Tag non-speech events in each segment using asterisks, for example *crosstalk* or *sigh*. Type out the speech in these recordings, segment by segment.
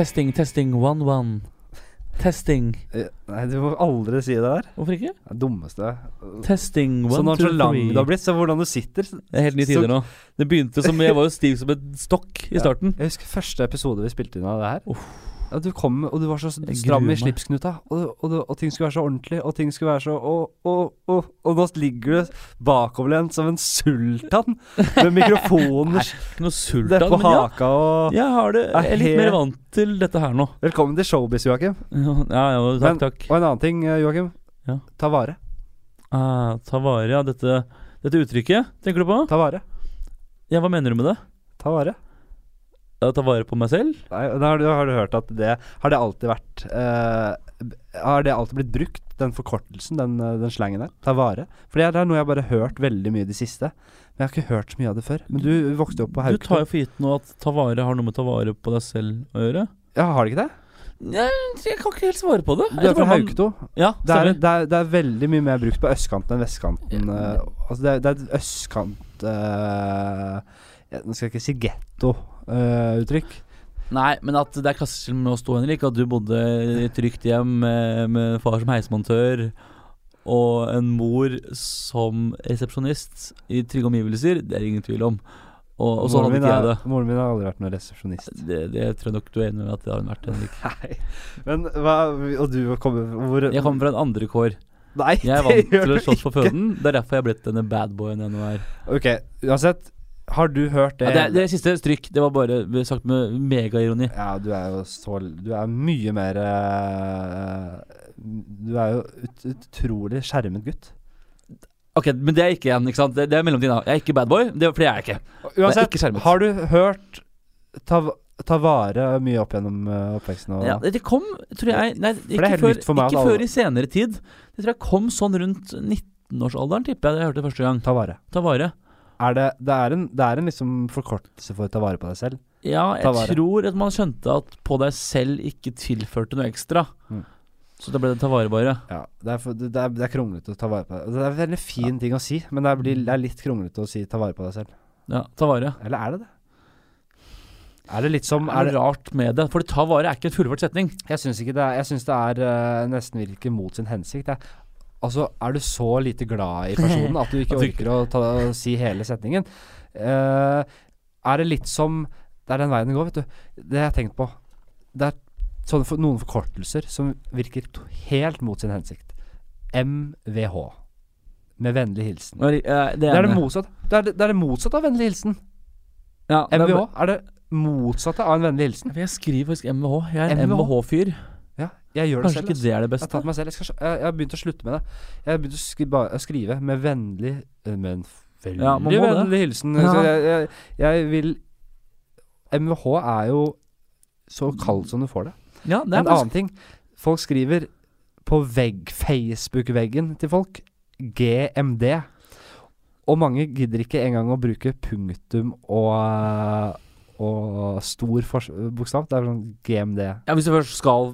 Testing, testing, one, one. Testing. Eh, Nei, du må aldri si det der. Hvorfor ikke? Det er dummeste. Testing, one, Så two, så three. du har blitt, så hvordan du sitter Det er helt nye tider nå. Det begynte som Jeg var jo stiv som en stokk i starten. Jeg husker første episode vi spilte inn av det her. Uff. Ja, du kom, og du var så stram i slipsknuta. Og, og, og, og ting skulle være så ordentlig, og ting skulle være så Og, nå ligger du bakoverlent som en sultan med mikrofoner *laughs* Ikke noe der sultan, på men haka og Jeg har det Jeg er litt mer vant til dette her nå. Velkommen til showbiz, Joakim. Ja, ja, takk, Men- takk. Og en annen ting, eh, Joakim. Ja. Ta vare. Ah, ta vare, ja. Dette, dette uttrykket, tenker du på? Ta vare. Ja, hva mener du med det? Ta vare. Ta vare på meg selv? Nei, har du, har du hørt at det Har det alltid vært uh, Har det alltid blitt brukt, den forkortelsen, den, eh, den slangen der? Ta vare? For det er- noe jeg bare har hørt veldig mye i det siste. Men jeg har ikke hørt så mye av det før. Men du vokste opp på Du tar jo for gitt nå at ta vare har noe med ta vare på deg selv å gjøre? Ja, har det ikke det? Jeg, jeg kan ikke helt svare på det. Du er fra Hauketo. Ja, Det er, det, er, det er veldig mye mer brukt på østkanten enn vestkanten. Ja. eh, altså det, er, det er østkant uh, Nå skal jeg ikke si getto-uttrykk. Nei, men at det er klasseskille med oss to, Henrik. At du bodde i et trygt hjem med, med far som heismontør og en mor som resepsjonist i trygge omgivelser, det er ingen tvil om. Og, og så hadde ikke jeg det. er- moren min har aldri vært noen resepsjonist. det. Det tror jeg nok du er enig med at det har hun vært, Henrik. *laughs* Nei. Men hva Og du kommer hvor Jeg kommer fra en andre kår. Nei, Jeg er vant til å slåss for føden. Det er derfor jeg har blitt denne badboyen jeg nå er. Ok, uansett. Har du hørt det? Ja, det, det siste stryk, det var bare sagt med megaironi. Ja, du er jo så Du er mye mer eh, Du er jo ut, utrolig skjermet gutt. Ok, men det er ikke en, ikke sant? Det, det er mellomtiden. Jeg er ikke badboy, det, for det er jeg ikke. Uansett, ikke har du hørt ta, ta vare mye opp gjennom eh, oppveksten? Og, Ja, det kom, tror jeg Nei, ikke, før, for meg ikke før i senere tid. Det tror jeg kom sånn rundt 19-årsalderen, tipper jeg det jeg hørte første gang. Ta vare. Ta vare. Er det, det, er en, det er en liksom forkortelse for å ta vare på deg selv. Ja, jeg tror at man skjønte at på deg selv ikke tilførte noe ekstra. Mm. Så da ble det ta vare, bare. Ja, det er, for, det, er, det er kronglete å ta vare på deg. Det er en veldig fin ting å si, men det, blir, det er litt kronglete å si ta vare på deg selv. Ja, ta vare. Eller er det det? Er det litt som Er er det rart med det? For ta vare er ikke en fullført setning. Jeg syns det er Jeg syns det er eh, nesten virker mot sin hensikt. Jeg. Altså, er du så lite glad i personen at du ikke *laughs* orker å ta, si hele setningen? Uh, er det litt som Det er den veien det går, vet du. Det har jeg tenkt på. Det er sånne for, noen forkortelser som virker helt mot sin hensikt. MVH. Med vennlig hilsen. Ja, Det er det motsatte. Det er det, det det motsatte av vennlig hilsen. Ja, MVH er det motsatte av en vennlig hilsen. Jeg skriver faktisk MVH. Jeg er en MVH. MVH-fyr. Jeg gjør det Kanskje selv. ikke det er det Jeg har beste. tatt meg selv. Jeg, skal, jeg, jeg har begynt å slutte med det. Jeg har begynt å skri, ba, skrive med vennlig eh, Med en veldig Ja, vennlig det. hilsen. Ja. Jeg, jeg, vil MVH er jo så kald som du får det. Ja, det er en faktisk annen ting. Folk skriver på vegg, Facebook-veggen til folk GMD. Og mange gidder ikke engang å bruke punktum og, og stor bokstav. Det er sånn GMD. Ja, Hvis du først skal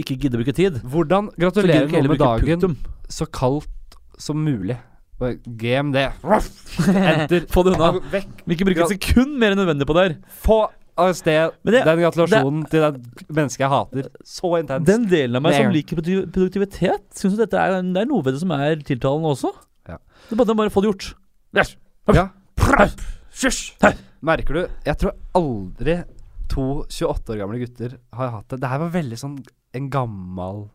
ikke gidde å bruke tid, Hvordan gratulerer noen med dagen punktum. så kaldt som mulig? GMD. Enter. *laughs* Få det unna. Vekk. Vi ikke bruke et sekund mer enn nødvendig på det her. Få av sted det- den gratulasjonen til det mennesket jeg hater. Så intenst. Den delen av meg som liker produ- produktivitet, syns dette er, det er noe ved det som er tiltalende også. Ja. Det er bare, bare å få det gjort. Ja. Merker du Jeg tror aldri to 28 år gamle gutter har hatt det. Det her var veldig sånn en gammel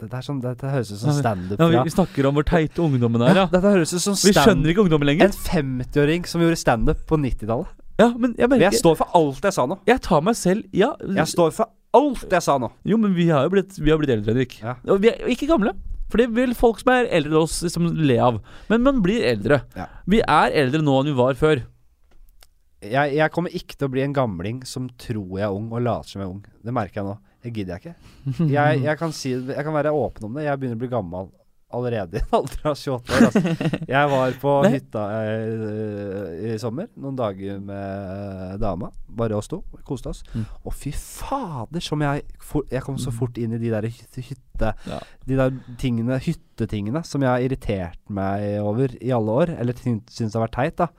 Dette, er sånn, dette høres ut som standup Ja, vi, vi snakker om hvor teite ungdommen er, ja. Dette høres ut som Vi skjønner ikke ungdommen lenger. En 50-åring som gjorde standup på 90-tallet. Ja, men jeg Men merker jeg står for alt jeg sa nå. Jeg tar meg selv Ja, Jeg står for alt jeg sa nå. jo, men vi har jo blitt, vi har blitt eldre, Henrik. Ja. Og vi er ikke gamle. For det vil folk som er eldre enn oss, liksom le av. Men man blir eldre. Ja. Vi er eldre nå enn vi var før. Jeg, jeg kommer ikke til å bli en gamling som tror jeg er ung og later som jeg er ung. Det merker jeg nå. Det gidder jeg ikke. Jeg, jeg, kan si, jeg kan være åpen om det. Jeg begynner å bli gammel allerede i en alder av 28 år. Altså. Jeg var på *laughs* hytta eh, i sommer, noen dager med dama. Bare oss to. Koste oss. Mm. Og fy fader som jeg for, Jeg kom så fort inn i de der hytte, Ja. De der tingene, hyttetingene som jeg har irritert meg over i alle år. Eller syn- syns har vært teit, da.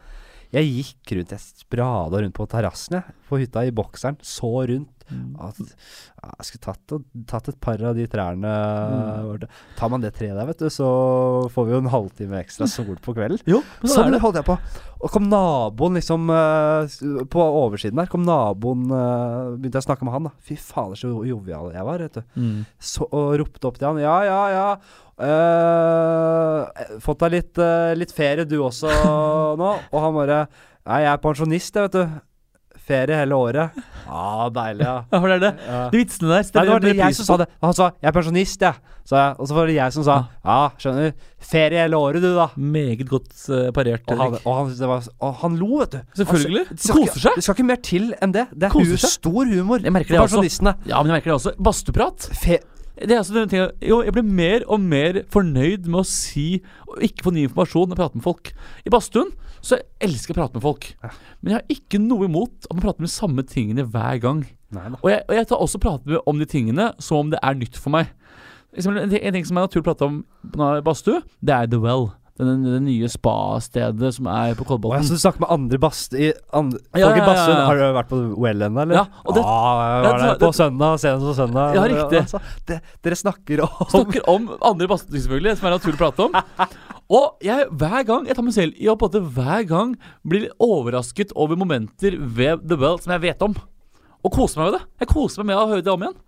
Jeg gikk rundt, jeg sprada rundt på terrassen på hytta i bokseren. Så rundt. At, ja, jeg skulle tatt, tatt et par av de trærne Mm. Tar man det treet der, vet du, så får vi jo en halvtime ekstra sol på kvelden. Jo, sånn er Sånn det. holdt jeg på. Og kom naboen liksom eh, På oversiden der kom naboen eh, Begynte jeg å snakke med han, da. Fy fader, så jovial jeg var, vet du. Mm. Så, og ropte opp til han. Ja, ja, ja. Uh, fått deg litt, uh, litt ferie du også *laughs* nå? Og han bare Nei, jeg er pensjonist, jeg, vet du. Ferie hele året. *laughs* Ja, deilig, ja. Ja, for det er det. ja. De vitsene der Nei, det var det jeg som sa det. Han sa 'jeg er pensjonist', jeg. Ja. Og så var det jeg som sa 'ja, skjønner. Ferie hele året, du, da'. Meget godt uh, parert. Og han, og han, det var, og han lo, vet du. Selvfølgelig. Han, det, skal Koser seg. det skal ikke mer til enn det. Det er hu seg. stor humor Jeg merker det for også. pensjonistene. Ja, men jeg merker det også. Badstueprat. Det er altså denne tingen, jo, jeg blir mer og mer fornøyd med å si og ikke få ny informasjon og prate med folk. I badstuen så jeg elsker å prate med folk. Men jeg har ikke noe imot at man prater med de samme tingene hver gang. Og jeg, og jeg tar også prate med, om de tingene som om det er nytt for meg. En, ting- som er naturlig å prate om på badstue, det er The Well. Den, det nye spa-stedet som er på Kolbotn. så du snakker med andre bast i andre, Ja, ja, ja, ja. Har du vært på Well ennå, eller? Ja, og det- ah, var der på søndag, senest på søndag. Ja, riktig. Altså, det, dere snakker om Snakker om andre badstue, selvfølgelig, som er naturlig å prate om. *laughs* Og jeg, hver gang jeg tar meg selv i å hver gang blir overrasket over momenter ved The Well som jeg vet om. Og koser meg med det. Jeg koser meg med å høre det om igjen.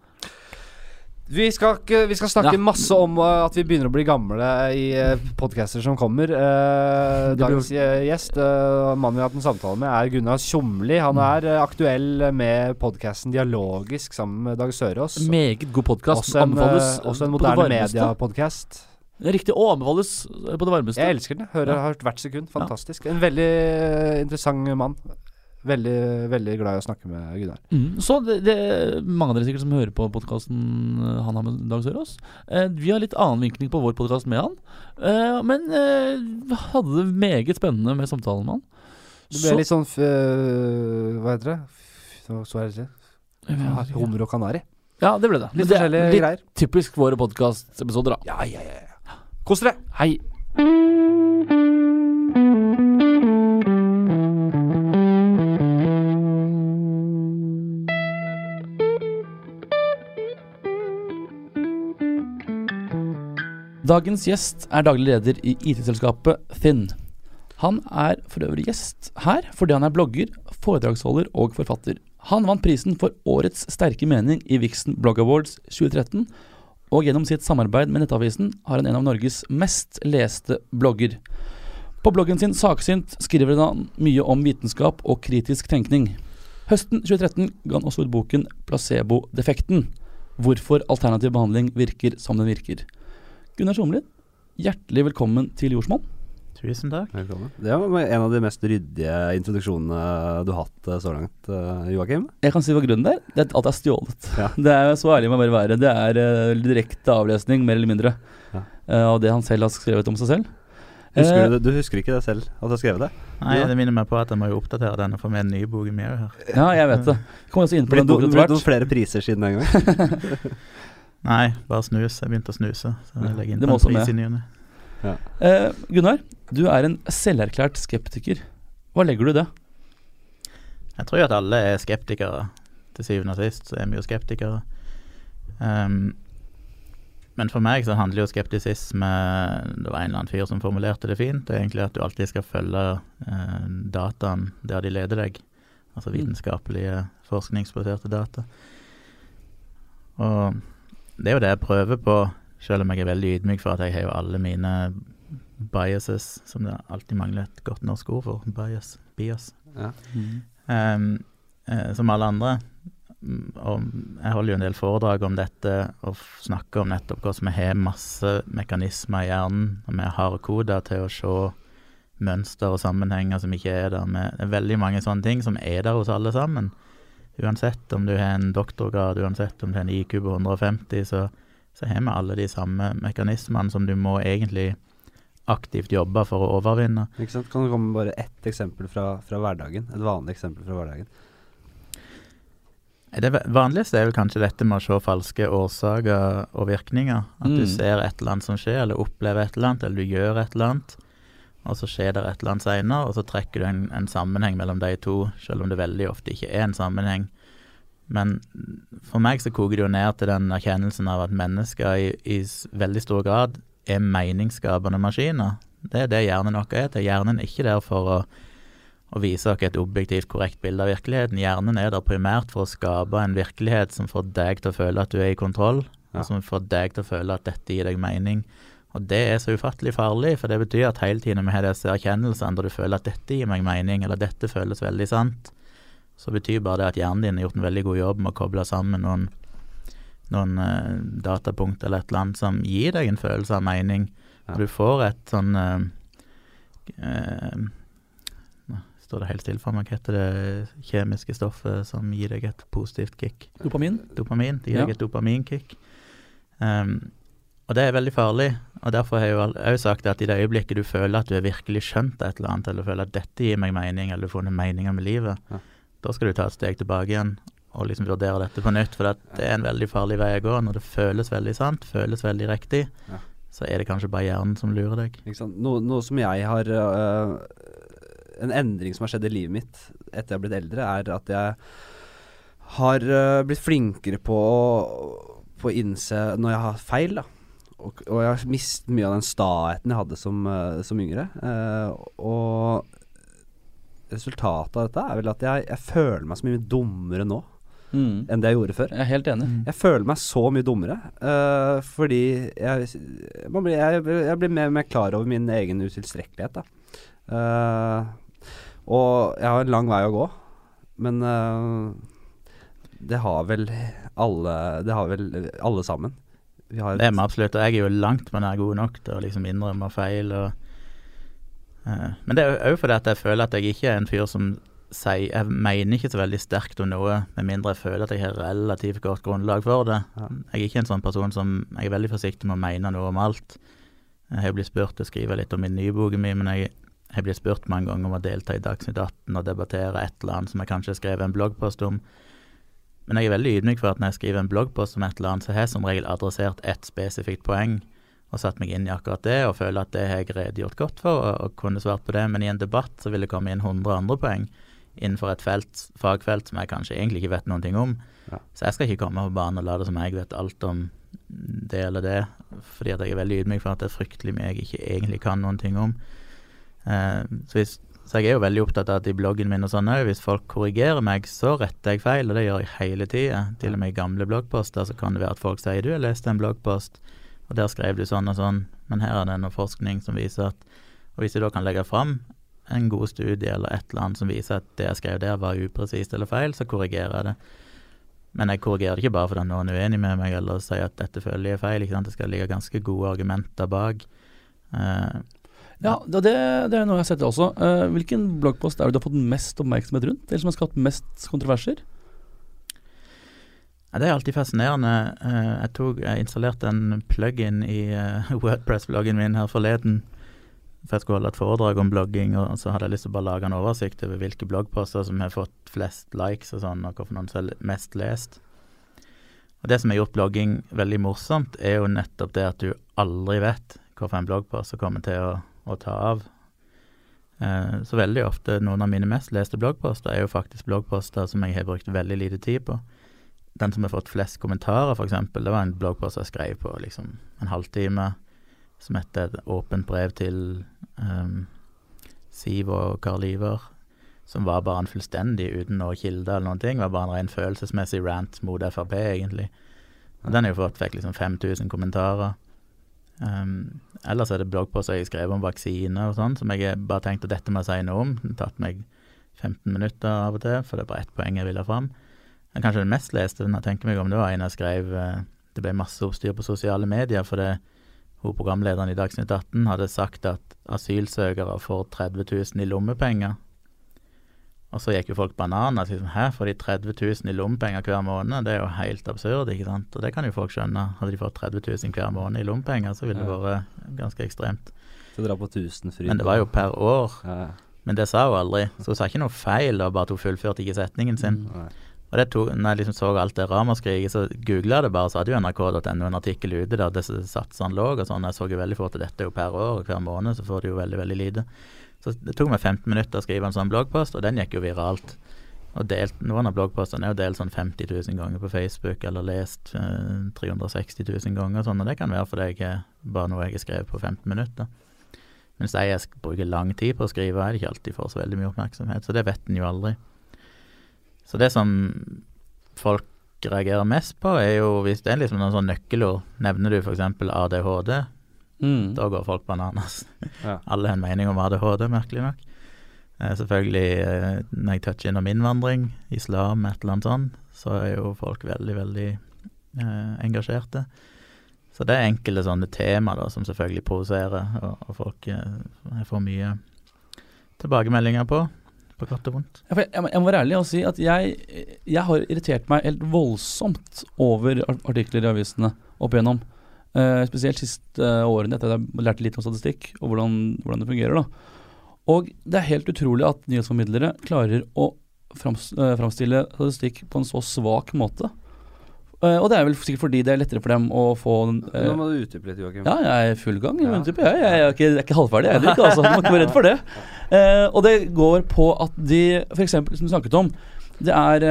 Vi skal, ikke, vi skal snakke Ja. masse om uh, at vi begynner å bli gamle i uh, podcaster som kommer. Uh, dagens gjest, mannen vi har hatt en samtale med, er Gunnar Tjomli. Han Mm. er aktuell med podkasten Dialogisk sammen med Dag Sørås. Meget god podkast. Også en, Anbefales også en moderne varmeste. Riktig. Og anbefales på det varmeste. Jeg elsker den. Hører, Ja. har hørt hvert sekund. Fantastisk. En veldig uh, interessant mann. Veldig, veldig glad i å snakke med Gunnar. Mm. Så det, det mange av dere sikkert som hører på podkasten han har med Dag Sørås. Eh, vi har litt annen vinkling på vår podkast med han. Eh, men eh, hadde det meget spennende med samtalen med han. Det ble litt sånn Hva heter det? Så, så er det Hummer og kanari. Ja, det ble det. Litt det litt typisk våre podkastepisoder, da. Ja, ja, ja. Kos dere! Hei. Dagens gjest er daglig leder i IT-selskapet Thin. Han er for øvrig gjest her fordi han er blogger, foredragsholder og forfatter. Han vant prisen for Årets sterke mening i Vixen Blog Awards 2013, og gjennom sitt samarbeid med Nettavisen har han en av Norges mest leste blogger. På bloggen sin Saksynt skriver han mye om vitenskap og kritisk tenkning. Høsten 2013 ga han også ut boken Placebo-defekten. Hvorfor alternativ behandling virker som den virker. Gunnar Somlid, hjertelig velkommen til Jordsmonn. Tusen takk. Velkommen. Det var en av de mest ryddige introduksjonene du har hatt eh, så langt, eh, Joakim. Jeg kan si hva grunnen er. Det er at alt er stjålet. Ja. *laughs* Det er Så ærlig må jeg bare være. Det er eh, direkte avlesning, mer eller mindre, Ja. eh, av det han selv har skrevet om seg selv. Husker du, du husker ikke det selv, at du har skrevet det? Nei, Ja. Det minner meg på at jeg må jo oppdatere den og få med en ny bok mer her. Ja, jeg vet det. Kommer også inn på Blitt, den boken blitt etter noen hvert. flere priser siden den gang? *laughs* Nei, bare snus. Jeg begynte å snuse. Så jeg legger inn Det må en pris med. i ny og ne. Eh, Gunnar, du er en selverklært skeptiker. Hva legger du i det? Jeg tror jo at alle er skeptikere. Til syvende og sist så er vi jo skeptikere. Um, men for meg så handler jo skeptisisme Det var en eller annen fyr som formulerte det fint. Det er egentlig at du alltid skal følge uh, dataen der de leder deg. Altså Mm. vitenskapelige, forskningsbaserte data. Og det er jo det jeg prøver på, selv om jeg er veldig ydmyk for at jeg har jo alle mine biases, som det alltid mangler et godt norsk ord for. Bias. Bias. Ja. Mm. Um, uh, som alle andre. Og jeg holder jo en del foredrag om dette og snakker om nettopp hvordan vi har masse mekanismer i hjernen, og vi har koder til å se mønster og sammenhenger som ikke er der. Med, det er veldig mange sånne ting som er der hos alle sammen. Uansett om du har en doktorgrad, uansett om du har en IQ på 150, så, så har vi alle de samme mekanismene som du må egentlig aktivt jobbe for å overvinne. Ikke sant? Kan du komme med bare ett eksempel fra, fra hverdagen? Et vanlig eksempel fra hverdagen. Det vanligste er vel kanskje dette med å se falske årsaker og virkninger. At du Mm. ser et eller annet som skjer, eller opplever et eller annet, eller du gjør et eller annet, og så skjer det et eller annet seinere, og så trekker du en, en sammenheng mellom de to, selv om det veldig ofte ikke er en sammenheng. Men for meg så koker det jo ned til den erkjennelsen av at mennesker i, i veldig stor grad er meningsskapende maskiner. Det er det hjernen vår er. til. Hjernen er ikke der for å, å vise oss et objektivt korrekt bilde av virkeligheten. Hjernen er der primært for å skape en virkelighet som får deg til å føle at du er i kontroll, Ja. og som får deg til å føle at dette gir deg mening. Og det er så ufattelig farlig, for det betyr at hele tiden vi har disse erkjennelsene der du føler at dette gir meg mening, eller dette føles veldig sant, så betyr bare det at hjernen din har gjort en veldig god jobb med å koble sammen noen, noen uh, datapunkt eller et eller annet som gir deg en følelse av mening. Ja. Og du får et sånn uh, uh, nå Står det helt stille for meg, hva heter det kjemiske stoffet som gir deg et positivt kick? Dopamin. Dopamin. Det gir Ja. deg et dopaminkick. Um, og det er veldig farlig, og derfor har jeg jo har jo sagt at i det øyeblikket du føler at du har virkelig skjønt et eller annet, eller føler at dette gir meg mening, eller du får funnet meninger med livet, Ja. da skal du ta et steg tilbake igjen og liksom vurdere dette på nytt, for det er en veldig farlig vei å gå. Når det føles veldig sant, føles veldig riktig, Ja. så er det kanskje bare hjernen som lurer deg. Noe, noe som jeg har øh, En endring som har skjedd i livet mitt etter jeg har blitt eldre, er at jeg har øh, blitt flinkere på å, på innse når jeg har feil. da og, og jeg har mistet mye av den staheten jeg hadde som, øh, som yngre. Og resultatet av dette er vel at jeg, jeg føler meg så mye dummere nå Mm. enn det jeg gjorde før. Jeg er helt enig. Jeg føler meg så mye dummere, uh, fordi jeg, man blir, jeg, jeg blir mer og mer klar over min egen utilstrekkelighet. Da. Eh, og jeg har en lang vei å gå, men uh, det har vel alle Det har vel alle sammen. Vi har Det er vi absolutt, og jeg er jo langt men er god nok til å liksom innrømme feil. Og, eh, men det er jo òg fordi at jeg føler at jeg ikke er en fyr som sier Jeg mener ikke så veldig sterkt om noe, med mindre jeg føler at jeg har relativt godt grunnlag for det. Ja. Jeg er ikke en sånn person som Jeg er veldig forsiktig med å mene noe om alt. Jeg har blitt spurt til å skrive litt om min nye min, men jeg har blitt spurt mange ganger om å delta i Dagsnytt 18 og debattere et eller annet som jeg kanskje har skrevet en bloggpost om. Men jeg er veldig ydmyk for at når jeg skriver en bloggpost om et eller annet, så har jeg som regel adressert ett spesifikt poeng og satt meg inn i akkurat det, og føler at det har jeg redegjort godt for, og, og kunne svart på det. Men i en debatt så vil det komme inn 100 andre poeng innenfor et felt, fagfelt som jeg kanskje egentlig ikke vet noen ting om. Ja. Så jeg skal ikke komme på banen og late som jeg vet alt om det eller det, fordi at jeg er veldig ydmyk for at det er fryktelig mye jeg ikke egentlig kan noen ting om. Eh, så, hvis, så jeg er jo veldig opptatt av at i bloggen min og sånn òg, hvis folk korrigerer meg, så retter jeg feil, og det gjør jeg hele tida. Til og med i gamle bloggposter så kan det være at folk sier du, har lest en bloggpost, og der skrev du sånn og sånn, men her er det noe forskning som viser at Og hvis jeg da kan legge fram en god studie eller et eller annet som viser at det jeg skrev der var upresist eller feil, så korrigerer jeg det. Men jeg korrigerer det ikke bare fordi noen er uenig med meg eller sier at dette føler jeg er feil. Det skal ligge ganske gode argumenter bak. Uh, Ja, det, det det er noe jeg har sett også. Uh, hvilken bloggpost er det du har fått mest oppmerksomhet rundt? Eller som har skapt mest kontroverser? Ja, det er alltid fascinerende. Uh, Jeg, tok, jeg installerte en plug-in i *laughs* Wordpress-bloggen min her forleden. For jeg skulle holde et foredrag om blogging, og så hadde jeg lyst til å bare lage en oversikt over hvilke bloggposter som har fått flest likes og sånn, og hvilke som er mest lest. Og Det som har gjort blogging veldig morsomt, er jo nettopp det at du aldri vet hvilken bloggpost kommer til å, å ta av. Eh, Så veldig ofte noen av mine mest leste bloggposter er jo faktisk bloggposter som jeg har brukt veldig lite tid på. Den som har fått flest kommentarer, eksempel, det var en bloggpost jeg skrev på liksom en halvtime, som heter Et åpent brev til um, Siv og Karl Iver, som var bare en fullstendig uten noe kilde eller noen ting, var bare en ren følelsesmessig rant mot Frp, egentlig. Og den har jo fått fikk liksom 5000 kommentarer. Um, ellers er det bloggposter jeg skrev om vaksine og sånn, som jeg bare tenkte dette må jeg si noe om. Det har tatt meg 15 minutter av og til, for det er bare ett poeng jeg vil ha fram. Men kanskje den mest leste, den jeg tenker meg om, det var en jeg skrev eh, Det ble masse oppstyr på sosiale medier, for det hun programlederen i Dagsnytt 18 hadde sagt at asylsøkere får 30 000 i lommepenger. Og så gikk jo folk bananas. Liksom, Hæ, får de 30 000 i lommepenger hver måned? Det er jo helt absurd, ikke sant? Og det kan jo folk skjønne. Hadde de fått 30 000 hver måned i lommepenger, så ville det vært ganske ekstremt. Så dra på tusenfryd. Men det var jo per år. ja, ja. Men det sa hun aldri. Så hun sa ikke noe feil, det var bare at hun fullførte ikke setningen sin. Nei. Og det tok, når jeg liksom så alt det ramaskriket, så googla jeg det bare, så hadde jo nrk.no en artikkel ute der disse satsene lå og sånn. Jeg så jo veldig fort at dette er jo per år, og hver måned så får du jo veldig, veldig lite. Så det tok meg 15 minutter å skrive en sånn bloggpost, og den gikk jo viralt Og delt, Noen av bloggpostene er jo delt sånn 50 000 ganger på Facebook, eller lest eh, 360 000 ganger, og sånn, og det kan være fordi jeg er bare noe jeg har skrevet på 15 minutter. Mens jeg bruker lang tid på å skrive, er det ikke alltid får så veldig mye oppmerksomhet, så det vet en jo aldri. Så det som folk reagerer mest på, er jo hvis det er liksom noen sånn nøkkelord. Nevner du f.eks. ADHD, Mm. da går folk bananas. *laughs* Ja. Alle har en mening om ADHD, merkelig nok. Eh, selvfølgelig, eh, når jeg toucher innom innvandring, islam, et eller annet sånt, så er jo folk veldig, veldig eh, engasjerte. Så det er enkelte sånne tema da, som selvfølgelig provoserer, og, og folk eh, får mye tilbakemeldinger på, på godt og vondt. Jeg, jeg, må- være ærlig og si at jeg, jeg har irritert meg helt voldsomt over artikler i avisene opp igjennom. Uh, spesielt siste uh, årene etter at jeg lærte litt om statistikk og hvordan, hvordan det fungerer. da. Og det er helt utrolig at nyhetsformidlere klarer å frams, eh, framstille statistikk på en så svak måte. Eh, og det er vel sikkert fordi det er lettere for dem å få eh, Nå må du utdype litt, Joakim. ja, jeg er i full gang. Ja. jeg, jeg, jeg, er ikke, jeg er ikke halvferdig, jeg heller ikke. Altså. Du må ikke være redd for det. *laughs* Eh, og det går på at de, f.eks. som du snakket om, det er,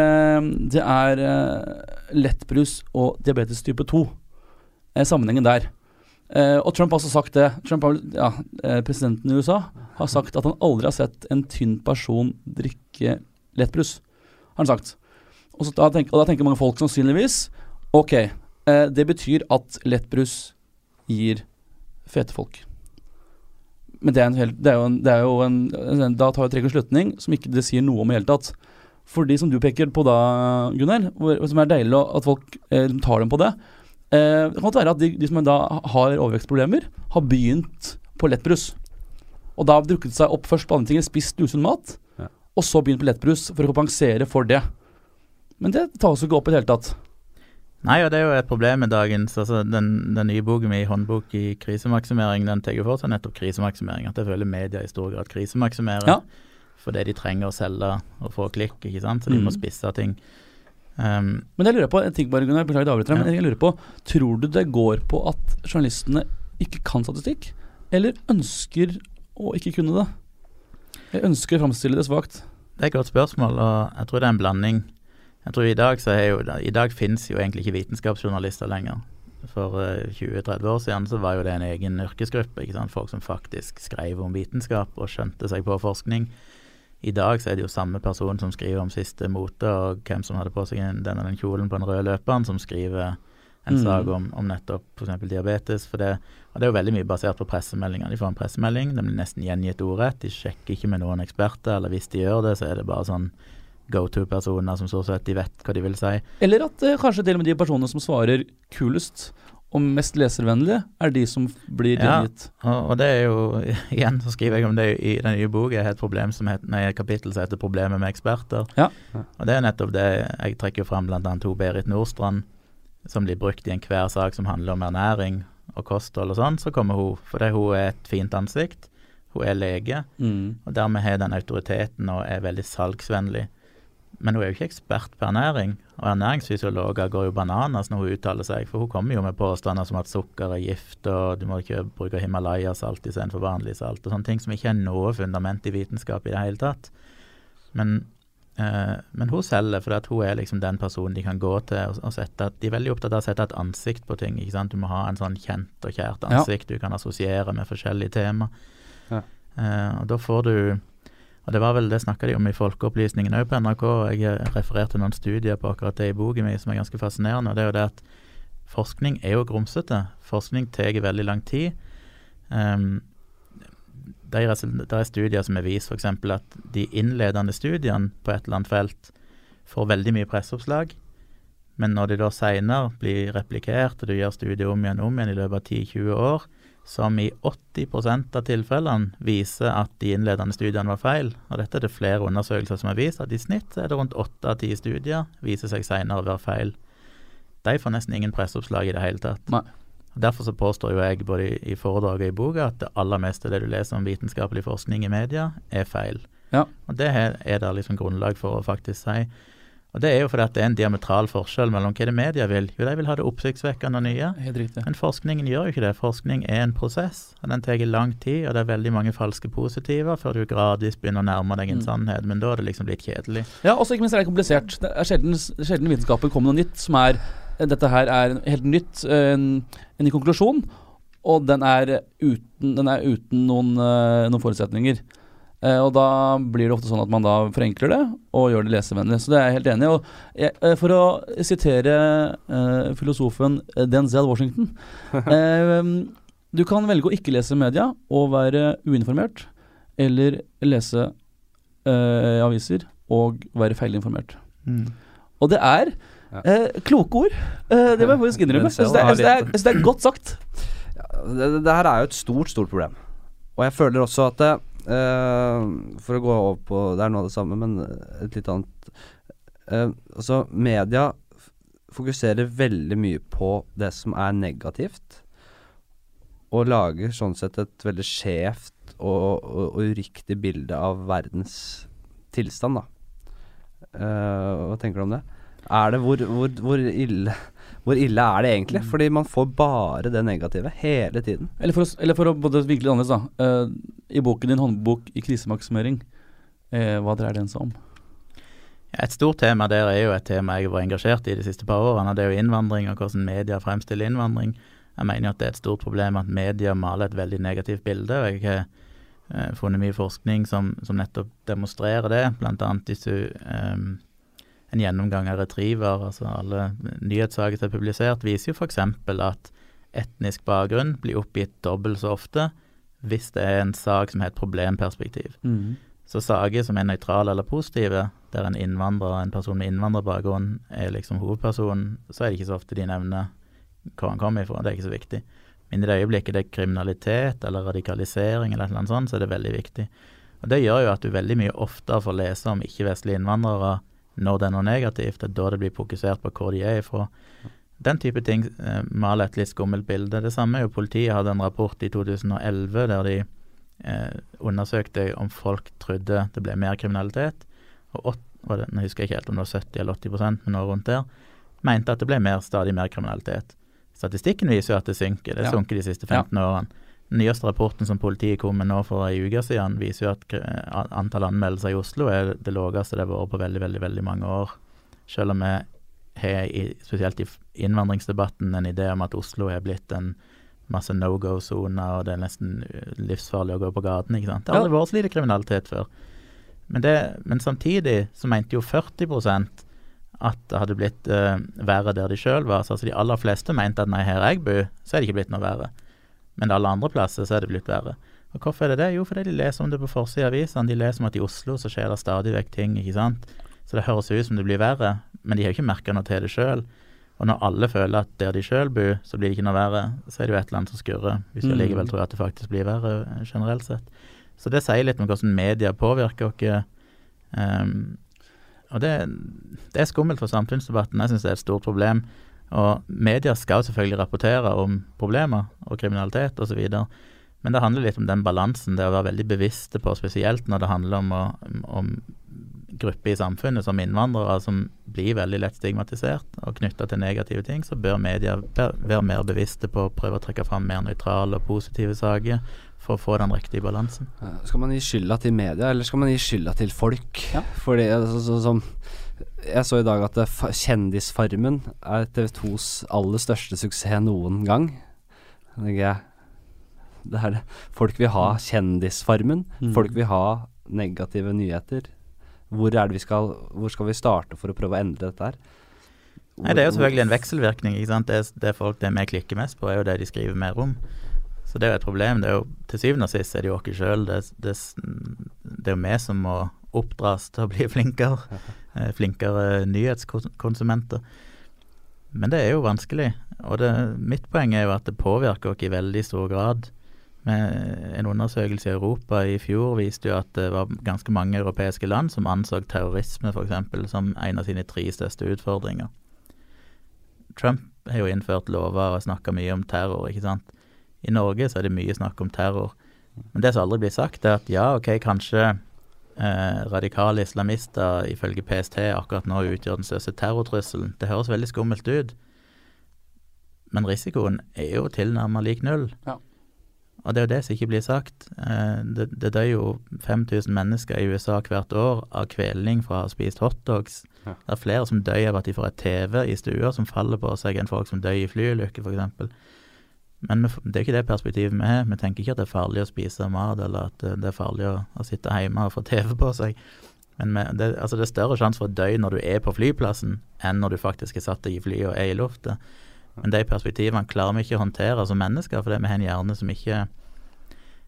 det er lettbrus og diabetes type 2. Eh, sammenhengen der. Og Trump har også sagt det. Trump har, ja, Presidenten i USA har sagt at han aldri har sett en tynn person drikke lettbrus. Har han sagt. Og, så da tenker, og da tenker mange folk sannsynligvis Ok, eh, det betyr at lettbrus gir fete folk. Men det er, en hel, det er jo en, det er jo en, en Da tar jeg trekker slutning som ikke det sier noe om i hele tatt. For de som du peker på da, Gunnar, hvor, som er deilig at folk eh, tar dem på det eh, Det kan godt være at de, de som da har overvekstproblemer, har begynt på lettbrus. Og da har drukket seg opp først på andre ting, spist usunn mat, Ja. og så begynt på lettbrus for å kompensere for det. Men det tas jo ikke opp i det hele tatt. Nei, og det er jo et problem med dagens altså Den, den nye boken min, 'Håndbok i krisemaksimering', den tar for seg nettopp krisemaksimering. At jeg føler media i stor grad krisemaksimerer. Ja. Fordi de trenger å selge og få klikk, ikke sant. Så de Mm. må spisse ting. Um, Men jeg lurer på en ting bare, Gunnar, beklager jeg avbryter deg, Ja. men jeg lurer på Tror du det går på at journalistene ikke kan statistikk, eller ønsker å ikke kunne det? Jeg ønsker å framstille det svakt. det er et godt spørsmål, og jeg tror det er en blanding. Jeg tror I dag så er jo, i dag finnes jo egentlig ikke vitenskapsjournalister lenger. For eh, 20-30 år siden så var jo det en egen yrkesgruppe. ikke sant? Folk som faktisk skrev om vitenskap og skjønte seg på forskning. I dag så er det jo samme person som skriver om siste mote, og hvem som hadde på seg den denne den kjolen på den røde løperen, som skriver en Mm. sak om, om nettopp f.eks. diabetes. For det, og det er jo veldig mye basert på pressemeldinger. De får en pressemelding, den blir nesten gjengitt ordrett. De sjekker ikke med noen eksperter, eller hvis de gjør det, så er det bare sånn go to-personer som stort sett de vet hva de vil si. Eller at eh, kanskje til og med de personene som svarer kulest og mest leservennlige, er de som blir Ja. Og, og det er jo *laughs* Igjen så skriver jeg om det i den nye boka. Jeg har et problem som heter, nei, et kapittel som heter 'Problemet med eksperter'. Ja. Og det er nettopp det jeg trekker fram annet to Berit Nordstrand, som blir brukt i enhver sak som handler om ernæring og kosthold og sånn. Så kommer hun fordi hun er et fint ansikt. Hun er lege, Mm. og dermed har den autoriteten og er veldig salgsvennlig. Men hun er jo ikke ekspert på ernæring, og ernæringsfysiologer går jo bananas når hun uttaler seg, for hun kommer jo med påstander som at sukker er gift, og du må ikke bruke Himalaya-salt istedenfor vanlig salt, og sånne ting som ikke er noe fundament i vitenskap i det hele tatt. Men, eh, men hun selger for hun er liksom den personen de kan gå til og, og sette De er veldig opptatt av å sette et ansikt på ting. ikke sant? Du må ha en sånn kjent og kjært Ja. ansikt du kan assosiere med forskjellige tema. Ja. Eh, og da får du og det var vel det snakka de om i Folkeopplysningen òg på NRK. Jeg refererte noen studier på akkurat det i boken min som er ganske fascinerende. og det er jo det at Forskning er jo grumsete. Forskning tar veldig lang tid. Um, det, det er studier som har vist f.eks. at de innledende studiene på et eller annet felt får veldig mye presseoppslag. Men når de da seinere blir replikert, og du gjør studiet om igjen og om igjen i løpet av 10-20 år, som i 80% av tilfellene viser at de innledende studiene var feil, og dette er det flere undersøkelser som har vist, at i snitt er det rundt 8 av 10 studier viser seg senere å være feil. De får nesten ingen presseoppslag i det hele tatt. Nei. Derfor så påstår jo jeg både i, foredraget og i boka at det aller meste av det du leser om vitenskapelig forskning i media, er feil. Ja. Og det er det liksom grunnlag for å faktisk si. Og det er jo fordi at det er en diametral forskjell mellom hva det media vil. Jo, de vil ha det oppsiktsvekkende og nye. Men forskningen gjør jo ikke det. Forskning er en prosess, og den tar lang tid, og det er veldig mange falske positiver før du gradvis begynner å nærme deg en Mm. sannhet. Men da er det liksom blitt kjedelig. Ja, også ikke minst er det komplisert. Det er sjelden, sjelden vitenskapen kommer noe nytt som er Dette her er helt nytt, en, en ny konklusjon, og den er uten, den er uten noen, eh, noen forutsetninger. Eh, og da blir det ofte sånn at man da forenkler det og gjør det lesevennlig. Så det er jeg helt enig i. Og eh, for å sitere eh, filosofen Denzel Washington *laughs* eh, Du kan velge å ikke lese media og være uinformert, eller lese eh, aviser og være feilinformert. Og det er eh, kloke ord. Eh, det må jeg faktisk innrømme. Jeg syns det, er- godt sagt. det, det, det her er jo et stort, stort problem. Og jeg føler også at For å gå over på Det er noe av det samme, men et litt annet eh, Altså, media fokuserer veldig mye på det som er negativt, og lager sånn sett et veldig skjevt og, og, og uriktig bilde av verdens tilstand, da. Eh, hva tenker du om det? Er det hvor, hvor, hvor ille hvor ille er det egentlig? Fordi man får bare det negative hele tiden. Eller for, å, eller for å både virkelig annerledes, da. Uh, I boken din 'Håndbok i krisemaksimering', uh, hva dreier den seg om? Et stort tema der er jo et tema jeg har vært engasjert i de siste par årene. Det er jo innvandring og hvordan media fremstiller innvandring. Jeg mener jo at det er et stort problem at media maler et veldig negativt bilde. og Jeg har eh, funnet mye forskning som, som nettopp demonstrerer det. Blant annet hvis du eh, En gjennomgang av Retriever, altså alle nyhetssaker som er publisert, viser jo f.eks. at etnisk bakgrunn blir oppgitt dobbelt så ofte hvis det er en sak som har et problemperspektiv. Så saker som er nøytrale eller positive, der en innvandrer, en person med innvandrerbakgrunn er liksom hovedpersonen, så er det ikke så ofte de nevner hvor han kommer ifra. Det er ikke så viktig. Men i det øyeblikket det er kriminalitet eller radikalisering eller noe sånt, så er det veldig viktig. Og Det gjør jo at du veldig mye oftere får lese om ikke-vestlige innvandrere når det er noe negativt. Det er da det blir fokusert på hvor de er ifra. Den type ting eh, maler et litt skummelt bilde. Det samme er jo politiet hadde en rapport i 2011 der de eh, undersøkte om folk trodde det ble mer kriminalitet. Og 8, det, nå husker jeg ikke helt om det var 70 eller 80% men noe rundt der, mente at det ble mer, stadig mer kriminalitet. Statistikken viser jo at det synker. Det Ja. har sunket de siste 15 årene. Den nyeste rapporten som politiet kom med nå for ei uke siden, viser jo at antall anmeldelser i Oslo er det laveste det har vært på veldig, veldig, veldig mange år. Selv om vi har, spesielt i innvandringsdebatten, en idé om at Oslo er blitt en masse no go-soner, og det er nesten uh, livsfarlig å gå på gaten. ikke sant? Det har aldri vært så lite kriminalitet før. Men, det, men samtidig så mente jo 40 at det hadde blitt uh, verre der de sjøl var. Så altså de aller fleste mente at nei, her jeg bor, så er det ikke blitt noe verre. Men alle andre plasser så er det blitt verre. Og hvorfor er det det? Jo, fordi de leser om det på forsida av avisene. De leser om at i Oslo så skjer det stadig vekk ting, ikke sant. Så det høres ut som det blir verre, men de har jo ikke merka noe til det sjøl. Og når alle føler at der de sjøl bor, så blir det ikke noe verre, så er det jo et eller annet som skurrer. Hvis vi Mm. likevel tror at det faktisk blir verre eh, generelt sett. Så det sier litt om hvordan media påvirker oss. Um, og det, det er skummelt for samfunnsdebatten. Jeg syns det er et stort problem. Og media skal selvfølgelig rapportere om problemer og kriminalitet osv. Men det handler litt om den balansen, det å være veldig bevisste på, spesielt når det handler om, å, om grupper i samfunnet som innvandrere som blir veldig lett stigmatisert og knytta til negative ting, så bør media være mer bevisste på å prøve å trekke fram mer nøytrale og positive saker for å få den riktige balansen. Skal man gi skylda til media, eller skal man gi skylda til folk? Ja. Fordi altså, så, som Jeg så i dag at Kjendisfarmen er TV 2s aller største suksess noen gang. Det er det. Folk vil ha Kjendisfarmen. Mm. Folk vil ha negative nyheter. Hvor er det vi skal Hvor skal vi starte for å prøve å endre dette her? Nei, Det er jo selvfølgelig en vekselvirkning. ikke sant? Det, det folk det vi klikker mest på, er jo det de skriver mer om. Så det er jo et problem. det er jo Til syvende og sist er det jo oss sjøl. Det, det, det er jo vi som må oppdras til å bli flinkere. *laughs* eh, Flinkere nyhetskonsumenter. Men det er jo vanskelig. Og det, mitt poeng er jo at det påvirker oss i veldig stor grad. Med en undersøkelse i Europa i fjor viste jo at det var ganske mange europeiske land som anså terrorisme f.eks. som en av sine tre største utfordringer. Trump har jo innført lover og snakka mye om terror, ikke sant. I Norge så er det mye snakk om terror. Men det som aldri blir sagt, er at ja, ok, kanskje eh, radikale islamister ifølge PST akkurat nå utgjør den største terrortrusselen. Det høres veldig skummelt ut, men risikoen er jo tilnærmet lik null. Ja. Og det er jo det som ikke blir sagt. Eh, det, det dør jo 5000 mennesker i USA hvert år av kvelning fra å ha spist hotdogs. Ja. Det er flere som dør av at de får et TV i stua som faller på seg, enn folk som dør i flyulykker, f.eks. Men det er ikke det perspektivet vi har. Vi tenker ikke at det er farlig å spise mat, eller at eh, det er farlig å, å sitte hjemme og få TV på seg. Men med, det, altså det er større sjanse for å dø når du er på flyplassen, enn når du faktisk er satt i flyet og er i lufta. Men de perspektivene klarer vi ikke å håndtere som mennesker, fordi vi har en hjerne som ikke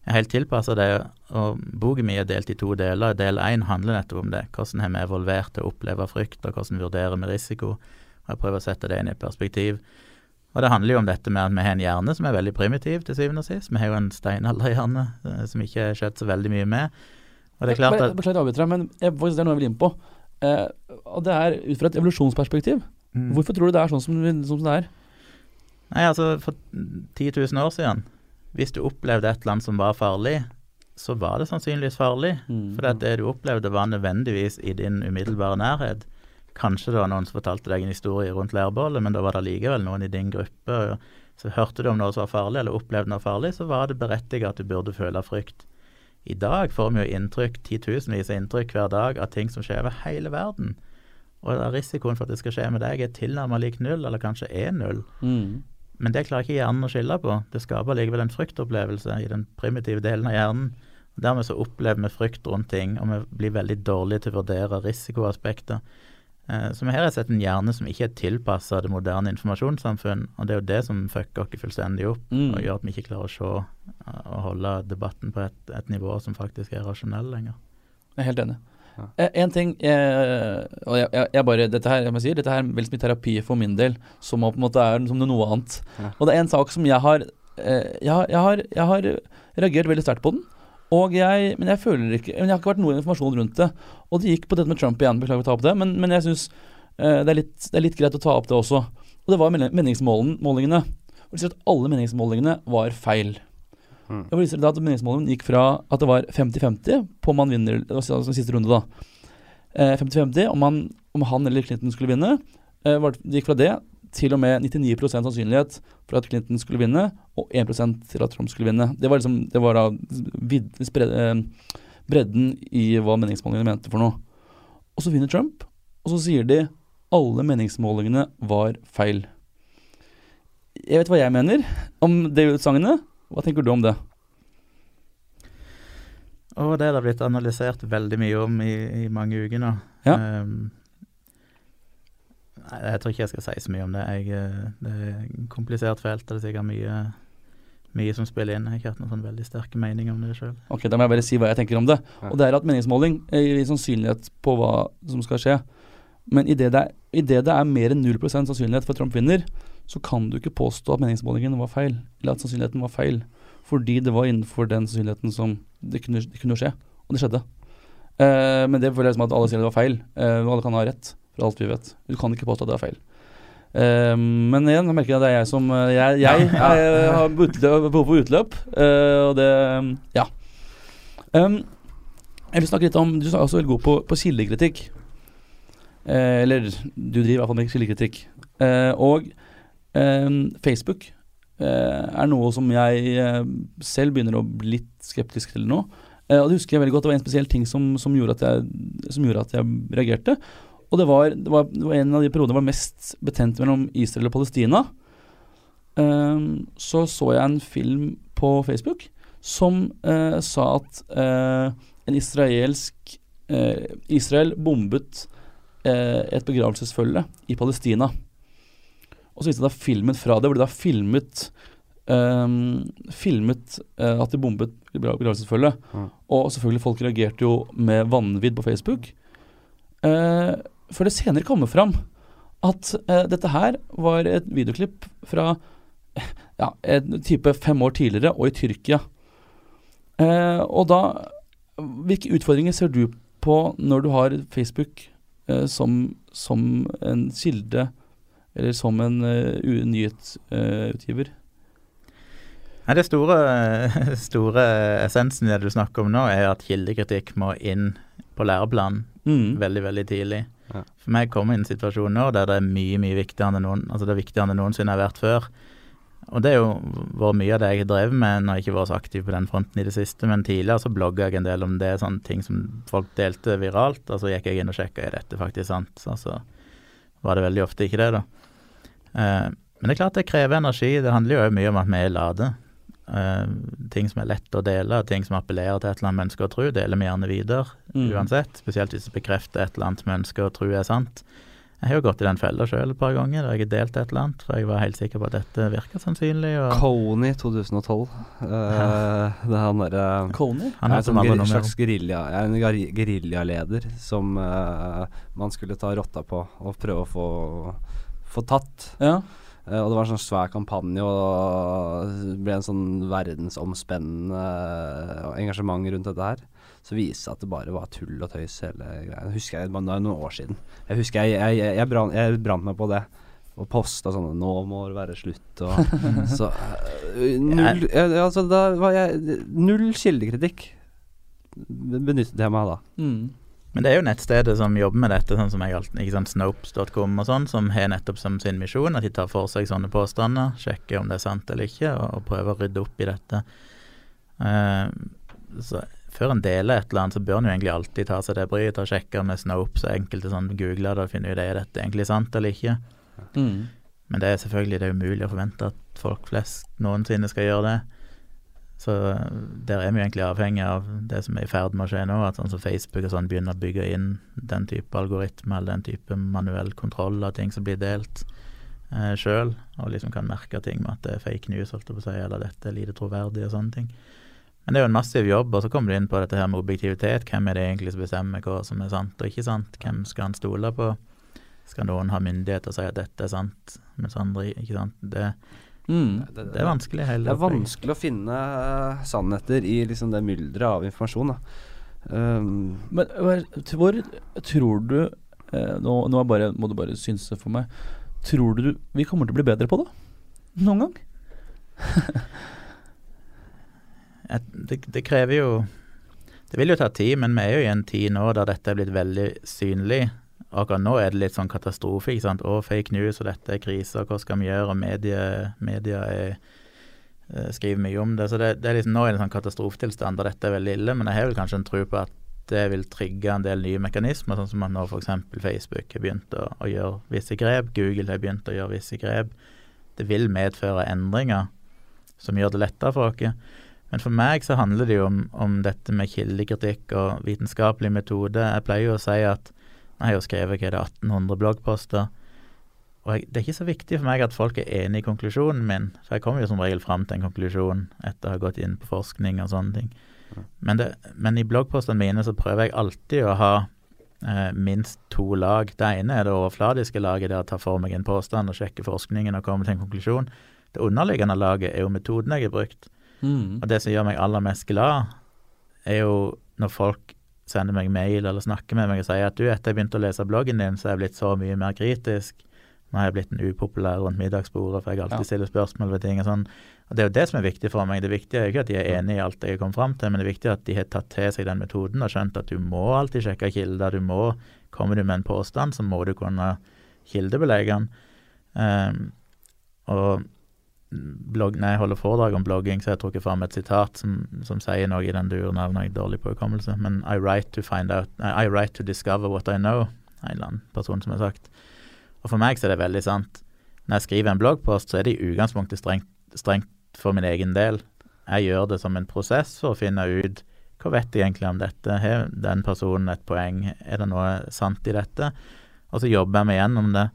er helt tilpassa det. Og boken min er delt i to deler. Del én handler nettopp om det. Hvordan har vi evolvert til å oppleve frykt, og hvordan vurderer vi risiko. Og Jeg prøver å sette det inn i perspektiv. Og det handler jo om dette med at vi har en hjerne som er veldig primitiv, til syvende og sist. Vi har jo en steinalderhjerne eh, som ikke er skjøtt så veldig mye med. Og det er klart at Beklager å avbryte deg, men jeg, faktisk, det er noe jeg vil inn på. Eh, og det er ut fra et evolusjonsperspektiv. Mm. Hvorfor tror du det er sånn som, som det er? Nei, altså for 10 000 år siden, hvis du opplevde et eller annet som var farlig, så var det sannsynligvis farlig. For det du opplevde var nødvendigvis i din umiddelbare nærhet. Kanskje det var noen som fortalte deg en historie rundt leirbålet, men da var det likevel noen i din gruppe. Så hørte du om noe som var farlig, eller opplevde noe farlig, så var det berettiget at du burde føle frykt. I dag får vi jo inntrykk, titusenvis av inntrykk hver dag av ting som skjer over hele verden. Og risikoen for at det skal skje med deg er tilnærmet lik null, eller kanskje er null. Mm. Men det klarer ikke hjernen å skille på. Det skaper likevel en fryktopplevelse i den primitive delen av hjernen. Dermed så opplever vi frykt rundt ting, og vi blir veldig dårlige til å vurdere risikoaspekter. Eh, Så vi har sett en hjerne som ikke er tilpassa det moderne informasjonssamfunn, og det er jo det som fucker oss fullstendig opp, Mm. og gjør at vi ikke klarer å se eh, og holde debatten på et, et nivå som faktisk er rasjonell lenger. Jeg er helt enig. Ja. Eh, en ting jeg, Og jeg, jeg, jeg bare Dette her jeg må si, dette her er vel mye terapi for min del som på en måte er som noe annet. Ja. Og det er en sak som jeg har eh, jeg, har- jeg, har, jeg har reagert veldig sterkt på den. Og jeg, men jeg føler ikke Men jeg har ikke vært noe informasjon rundt det. Og det gikk på dette med Trump igjen, beklager å ta opp det, men, men jeg syns eh, det, det er litt greit å ta opp det også. Og det var meningsmålingene. Og det sier at alle meningsmålingene var feil. Mm. Det viser at meningsmålingen gikk fra at det var 50-50 på om man vinner altså var siste runde, da. Eh, 50-50 om, han- om han eller Clinton skulle vinne. Eh, det gikk fra det til og med 99 sannsynlighet for at Clinton skulle vinne, og 1 til at Trump skulle vinne. Det var liksom Det var da vid, eh, bredden i hva meningsmålingene mente for noe. Og så vinner Trump, og så sier de alle meningsmålingene var feil. Jeg vet hva jeg mener om det utsagnet. Hva tenker du om det? Og det har blitt analysert veldig mye om i, i mange uker nå. Ja. Ehm, nei, jeg tror ikke jeg skal si så mye om det. Jeg, eh, det er et komplisert felt, det er sikkert mye, mye som spiller inn. Jeg har ikke hatt noen sånn veldig sterke meninger om det sjøl. Ok, Da må jeg bare si hva jeg tenker om det. Og det er at meningsmåling gir sannsynlighet på hva som skal skje. Men idet det, er- i det det er mer enn 0 sannsynlighet for at Trump vinner, så kan du ikke påstå at meningsmålingen var feil, eller at sannsynligheten var feil. Fordi det var innenfor den sannsynligheten som det kunne, det kunne skje. Og det skjedde. Eh, men det føler jeg som at alle sier det var feil. Eh, og alle kan ha rett, for alt vi vet. Du kan ikke påstå at det er feil. Uh, men igjen, jeg merker at det er jeg som Jeg, Jeg, jeg, jeg har utløp, behov for utløp, uh, og det Ja. Um, jeg vil snakke litt om Du er også veldig god på, på kildekritikk. Uh, eller du driver i hvert fall med kildekritikk. Eh, og eh, Facebook eh, er noe som jeg eh, selv begynner å bli litt skeptisk til nå. Eh, og det husker jeg veldig godt. Det var en spesiell ting som, som, gjorde, at jeg, som gjorde at jeg reagerte. Og det var, det var, det var en av de periodene var mest betent mellom Israel og Palestina. Um, så så jeg en film på Facebook som uh, sa at uh, en israelsk uh, Israel bombet et begravelsesfølge i Palestina. Og så viste det da filmen fra det, hvor de da filmet um, Filmet at de bombet begravelsesfølget. Mm. Og selvfølgelig, folk reagerte jo med vanvidd på Facebook. Eh, før det senere kommer fram at eh, dette her var et videoklipp fra *laughs* ja, en type fem år tidligere, og i Tyrkia. Eh, og da Hvilke utfordringer ser du på når du har Facebook eh, som, som en kilde, eller som en uh, nyhetsutgiver? Nei, Det store, *laughs* store essensen i det du snakker om nå, er at kildekritikk må inn på læreplanen Mm. veldig, veldig tidlig. Ja. For meg kommer i en situasjon nå der det er mye, mye viktigere enn noen, altså det er viktigere enn noensinne har vært før. Og det er jo vært mye av det jeg har drevet med når jeg ikke vært så aktiv på den fronten i det siste, men tidligere så blogga jeg en del om det, sånne ting som folk delte viralt, og så gikk jeg inn og sjekka er dette faktisk sant, så var det veldig ofte ikke det, da. Eh, men det er klart det krever energi, det handler jo òg mye om at vi er lade. Eh, ting som er lett å dele, ting som appellerer til et eller annet vi ønsker å tro, deler vi gjerne videre Mm. uansett. Spesielt hvis det bekrefter et eller annet vi ønsker å tro er sant. Jeg har jo gått i den fella sjøl et par ganger der jeg har delt et eller annet, for jeg var helt sikker på at dette virka sannsynlig. Og Coney 2012. Uh, det er han derre Coney? han er en slags er en geri- geriljaleder som uh, man skulle ta rotta på og prøve å få, få tatt. Ja. Eh, og det var en sånn svær kampanje, og det ble en sånn verdensomspennende eh, engasjement rundt dette her. Så viste det seg at det bare var tull og tøys, hele greia. Husker jeg, det er noen år siden. Jeg husker jeg, jeg, jeg, jeg, brant, brant meg på det. Og posta sånn 'Nå må det være slutt', og *laughs* Så eh, Null Altså, da var jeg Null kildekritikk benyttet jeg meg av da. Mm. Men det er jo nettstedet som jobber med dette, sånn som jeg alltid, ikke sant, Snopes.com og sånn, som har nettopp som sin misjon at de tar for seg sånne påstander, sjekker om det er sant eller ikke, og, og prøver å rydde opp i dette. Uh, så før en deler et eller annet, så bør en jo egentlig alltid ta seg det bryet og sjekke med Snopes og enkelte sånn googler det og finne ut er dette egentlig sant eller ikke. Mm. Men det er selvfølgelig det er umulig å forvente at folk flest noensinne skal gjøre det. Så der er vi egentlig avhengig av det som er i ferd med å skje nå, at sånn som Facebook og sånn begynner å bygge inn den type algoritme eller den type manuell kontroll av ting som blir delt eh, sjøl, og liksom kan merke ting med at det er fake news, holdt på å eller dette er lite troverdig og sånne ting. Men det er jo en massiv jobb, og så kommer du inn på dette her med objektivitet. Hvem er det egentlig som bestemmer hva som er sant og ikke sant? Hvem skal han stole på? Skal noen ha myndighet til å si at dette er sant, mens andre ikke sant? Det, Mm. det er vanskelig Det er opplegget. vanskelig å finne eh, sannheter i liksom det mylderet av informasjon. Da. Um, Men hvor tror du eh, Nå, nå bare, må du bare synse for meg. Tror du vi kommer til å bli bedre på det? Noen gang? *laughs* Det, det krever jo Det vil jo ta tid, men vi er jo i en tid nå der dette er blitt veldig synlig. Akkurat nå er det litt sånn katastrofe. ikke sant? Å, fake news, og dette er krise, hva skal vi gjøre? Og media, media er, eh, skriver mye om det. Så det, det er liksom, nå er det en sånn katastrofetilstand der dette er veldig ille. Men jeg har vel kanskje en tro på at det vil trigge en del nye mekanismer, sånn som at nå f.eks. Facebook har begynt å, å gjøre visse grep, Google har begynt å gjøre visse grep. Det vil medføre endringer som gjør det lettere for oss. Men for meg så handler det jo om, om dette med kildekritikk og vitenskapelig metode. Jeg pleier jo å si at jeg har jo skrevet hva er det, 1800 bloggposter. Og jeg, det er ikke så viktig for meg at folk er enig i konklusjonen min, for jeg kommer jo som regel fram til en konklusjon etter å ha gått inn på forskning og sånne ting. Men, det, men i bloggpostene mine så prøver jeg alltid å ha eh, minst to lag. Det ene er det overfladiske laget, der jeg tar for meg en påstand og sjekker forskningen og kommer til en konklusjon. Det underliggende laget er jo metoden jeg har brukt. Mm. Og det som gjør meg aller mest glad, er jo når folk sender meg mail eller snakker med meg og sier at du, etter jeg begynte å lese bloggen din, så er jeg blitt så mye mer kritisk. Nå har jeg blitt en upopulær rundt middagsbordet, for jeg alltid Ja. stiller spørsmål ved ting og sånn. Og det er jo det som er viktig for meg. Det viktige er jo ikke at de er enig i alt jeg kommet fram til, men det er viktig at de har tatt til seg den metoden og skjønt at du må alltid sjekke kilder. Du må, Kommer du med en påstand, så må du kunne kildebelegge den. Um, og blogg, når jeg holder foredrag om blogging, så har jeg trukket fram et sitat som, som sier noe i den duren av noe dårlig på hukommelse, men I write to find out I write to discover what I know, en eller annen person som har sagt. Og for meg så er det veldig sant. Når jeg skriver en bloggpost, så er det i utgangspunktet strengt, strengt for min egen del. Jeg gjør det som en prosess for å finne ut hva vet jeg egentlig om dette, har den personen et poeng, er det noe sant i dette? Og så jobber jeg meg gjennom det.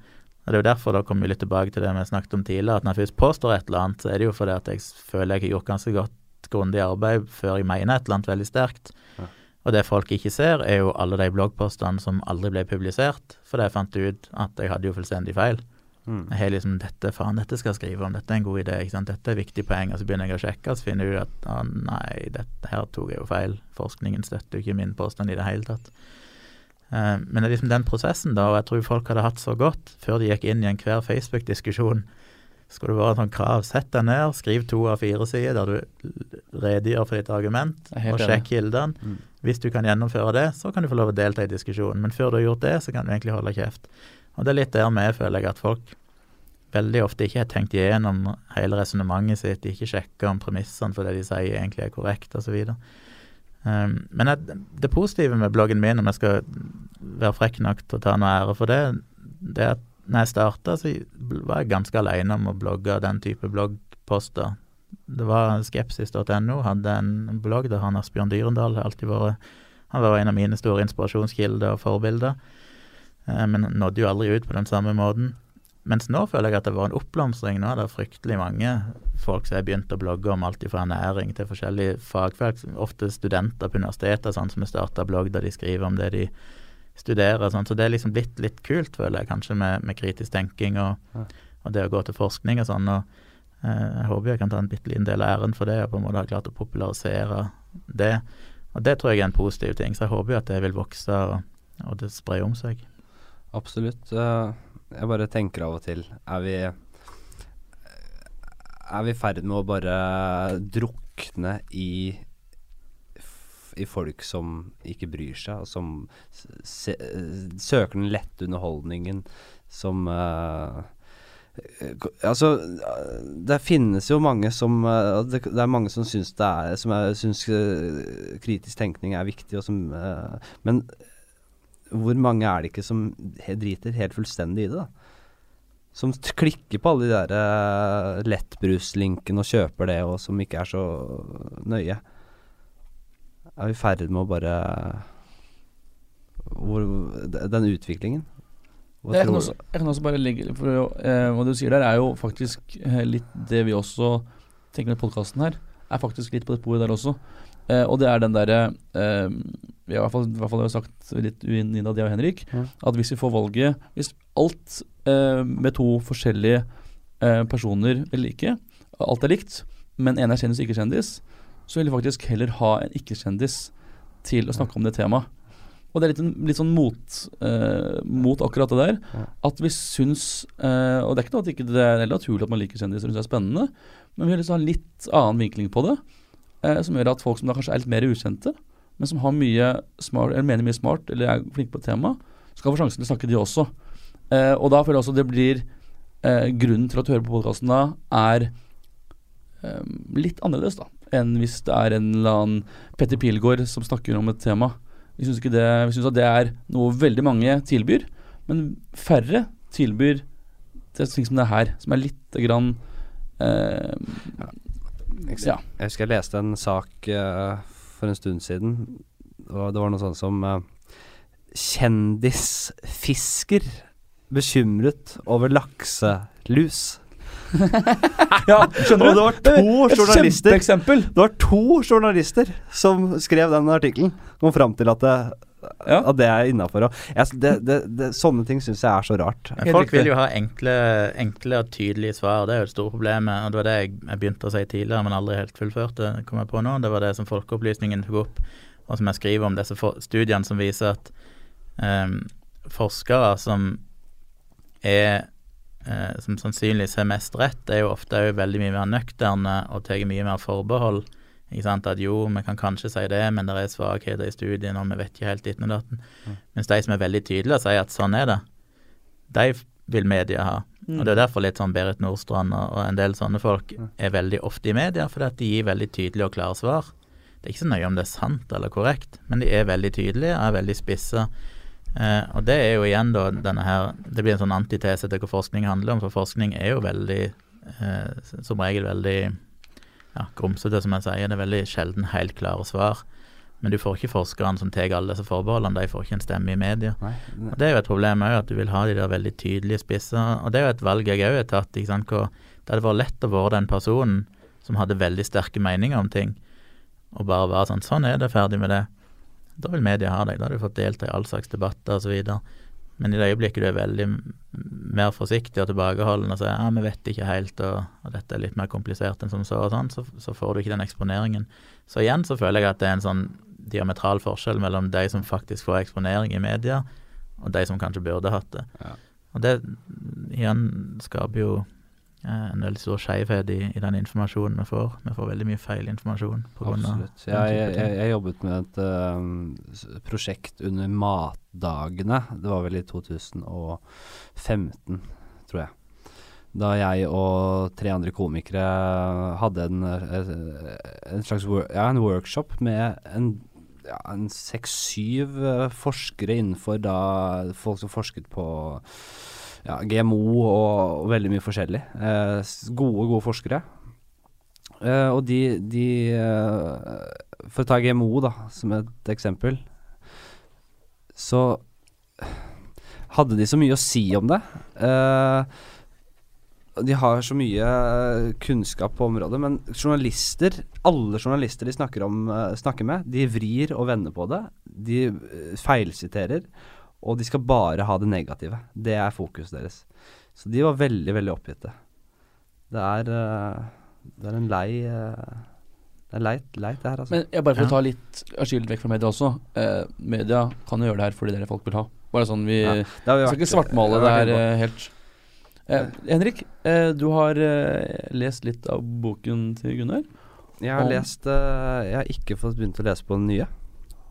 Og Det er jo derfor da kommer vi litt tilbake til det vi snakket om tidligere, at når jeg først påstår et eller annet, så er det jo fordi at jeg føler jeg har gjort ganske godt grundig arbeid før jeg mener et eller annet veldig sterkt. Ja. Og det folk ikke ser, er jo alle de bloggpostene som aldri ble publisert, for jeg fant ut at jeg hadde jo fullstendig feil. mm. Jeg har liksom dette, faen, dette skal jeg skrive om, dette er en god idé, ikke sant, dette er viktig poeng, og så begynner jeg å sjekke, og så finner jeg ut at å nei, dette her tok jeg jo feil, forskningen støtter jo ikke min påstand i det hele tatt. Eh, men det er liksom den prosessen, da, og jeg tror folk hadde hatt så godt før de gikk inn i enhver Facebook-diskusjon. Skulle det være sånn krav, sett deg ned, skriv to av fire sider der du redegjør for ditt argument, og sjekk kildene. Mm. Hvis du kan gjennomføre det, så kan du få lov å delta i diskusjonen. Men før du har gjort det, så kan du egentlig holde kjeft. Og det er litt der vi føler jeg at folk veldig ofte ikke har tenkt gjennom hele resonnementet sitt, de ikke sjekker om premissene for det de sier egentlig er korrekt, osv. Um, men jeg, det positive med bloggen min, om jeg skal være frekk nok til å ta noe ære for det, det er at når jeg starta, så var jeg ganske aleine om å blogge den type bloggposter. Det var skepsis.no, hadde en blogg der han Asbjørn Dyrendal alltid vært Han var en av mine store inspirasjonskilder og forbilder, eh, men nådde jo aldri ut på den samme måten. Mens nå føler jeg at det var en oppblomstring. Nå er det fryktelig mange folk som har begynt å blogge om alt fra ernæring til forskjellige fagfelt. Ofte studenter på universitetet sånn, som har starta blogg der de skriver om det de studerer. Sånn. Så det er liksom blitt litt kult, føler jeg, kanskje med, med kritisk tenking og, og, det å gå til forskning og sånn. og eh, Jeg håper jeg kan ta en bitte liten del av æren for det og på en måte ha klart å popularisere det. Og det tror jeg er en positiv ting, så jeg håper jo at det vil vokse og, og det sprer om seg. Absolutt. Uh jeg bare tenker av og til Er vi Er i ferd med å bare drukne i i folk som ikke bryr seg, og som se, søker den lette underholdningen, som uh, Altså, det finnes jo mange som uh, det, det, er mange som syns syns uh, kritisk tenkning er viktig, og som Men hvor mange er det ikke som driter helt fullstendig i det, da? Som klikker på alle de der uh, lettbruslinkene og kjøper det, og som ikke er så nøye. Er vi i ferd med å bare hvor, Den utviklingen? Jeg kan, også, jeg kan, også, bare legge for eh, Hva du sier der, er jo faktisk eh, litt det vi også tenker med podkasten her. Er faktisk litt på det sporet der også. Eh, og det er den derre eh, i hvert fall, i hvert fall sagt litt innad, jeg og Henrik, ja. at hvis vi får valget Hvis alt eh, med to forskjellige eh, personer eller ikke, alt er likt, men en er kjendis og ikke kjendis, så vil vi faktisk heller ha en ikke-kjendis til å snakke om det temaet. Og det er litt, litt sånn mot, eh, mot, akkurat det der. At vi syns eh, Og det er ikke noe at ikke det er naturlig at man liker kjendiser og syns det er spennende, men vi vil liksom ha en litt annen vinkling på det eh, som gjør at folk som da kanskje er litt mer ukjente, men som har mye smart, eller mener mye smart eller er flinke på et tema, skal få sjansen til å snakke, de også. Eh, og da føler jeg også det blir eh, Grunnen til at du hører på podkasten da, er eh, litt annerledes da enn hvis det er en eller annen Petter Pilgaard som snakker om et tema. Vi syns at det er noe veldig mange tilbyr, men færre tilbyr til ting som det her, som er lite grann eh, ja. Jeg husker jeg leste en sak uh, for en stund siden, og det var noe sånt som uh, Kjendisfisker bekymret over lakselus. *laughs* ja, skjønner du? Og det var to journalister Det var to journalister som skrev den artikkelen. Kom fram til at det ja. At det er innafor. Sånne ting syns jeg er så rart. Folk vil jo ha enkle, enkle, og tydelige svar. Det er jo et stort problem. Og det var det jeg, jeg begynte å si tidligere, men aldri helt fullførte. kom jeg på nå. Det var det som Folkeopplysningen tok opp, og som jeg skriver om disse studiene som viser at um, forskere som er uh, som sannsynligvis har mest rett, er jo ofte òg veldig mye mer nøkterne og tar mye mer forbehold ikke sant? At jo, vi kan kanskje si det, men det er svakheter i studien, og vi vet ikke helt ditten og datten. Mm. Mens de som er veldig tydelige og sier at sånn er det, de vil media ha. Mm. Og det er derfor litt sånn Berit Nordstrand og, en del sånne folk er veldig ofte i media, fordi at de gir veldig tydelige og klare svar. Det er ikke så nøye om det er sant eller korrekt, men de er veldig tydelige, og er veldig spisse. Eh, og det er jo igjen da denne her Det blir en sånn antitese til hva forskning handler om, for forskning er jo veldig, eh, som regel veldig ja, grumsete, som jeg sier. Det er veldig sjelden helt klare svar. Men du får ikke forskerne som tar alle disse forbeholdene, de får ikke en stemme i media. Nei, nei. Og Det er jo et problem òg, at du vil ha de der veldig tydelige spisser. Og det er jo et valg jeg òg har tatt. ikke sant, hvor Det hadde vært lett å være den personen som hadde veldig sterke meninger om ting, og bare være sånn Sånn er det, ferdig med det. Da vil media ha deg. Da har du fått delta i all slags debatter osv. Men i det øyeblikket du er veldig mer forsiktig og tilbakeholden og sier ja, vi vet ikke helt, og, og, dette er litt mer komplisert enn som så, og sånn, så, så, får du ikke den eksponeringen. Så igjen så føler jeg at det er en sånn diametral forskjell mellom de som faktisk får eksponering i media, og de som kanskje burde hatt det. Ja. Og det igjen skaper jo en veldig stor skjevhet i, i den informasjonen vi får. Vi får veldig mye feil informasjon. Absolutt. Ja, jeg, jeg, jeg jobbet med et uh, prosjekt under Matdagene. Det var vel i 2015, tror jeg. Da jeg og tre andre komikere hadde en, eh, en slags ja, en workshop med en, ja, en seks-syv eh, forskere innenfor da folk som forsket på ja, GMO og, veldig mye forskjellig. Eh, gode, gode forskere. Eh, og de, de eh, For å ta GMO da, som et eksempel, så hadde de så mye å si om det. Eh, de har så mye eh, kunnskap på området, men journalister, alle journalister de snakker, om, eh, snakker med, de vrir og vender på det. De feilsiterer, og de skal bare ha det negative. Det er fokuset deres. Så de var veldig, veldig oppgitte. Det er, eh, det er en lei eh, Det er leit, leit det her, altså. Men jeg bare for å ta litt skyld vekk fra media også. Eh, media kan jo gjøre det her fordi det er det folk vil ha. Bare sånn vi Ja, vi skal ikke svartmale det her eh, helt. Eh, Henrik, eh, du har lest litt av boken til Gunnar. Jeg har Om- lest Jeg har ikke fått begynt å lese på den nye.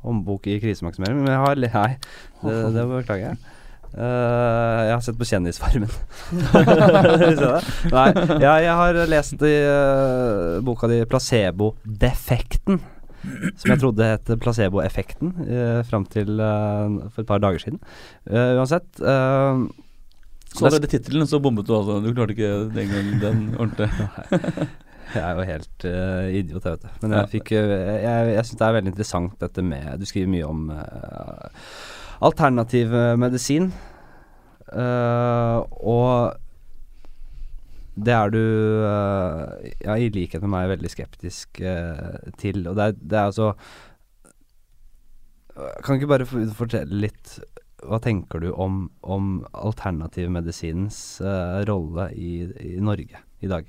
Håndbok i krisemaksimering. Men jeg har Nei, det, det beklager jeg. Uh, jeg har sett på Kjendisfarmen. *laughs* Nei, jeg, jeg har lest i uh, boka di 'Placebo-defekten'. Som jeg trodde het placeboeffekten uh, fram til eh, for et par dager siden. Uansett. Så allerede tittelen, så bombet du altså. Du klarte ikke den gangen den ordentlig. *laughs* *laughs* Jeg er jo helt uh, idiot, jeg vet det. Men jeg, fikk, eh, jeg, jeg syns det er veldig interessant dette med Du skriver mye om uh, alternativ medisin. Uh, og det er du, ja, i likhet med meg, veldig skeptisk til. Og det er, det er altså Kan du ikke bare fortelle litt Hva tenker du om, om alternativmedisinens uh, rolle i, i Norge i dag?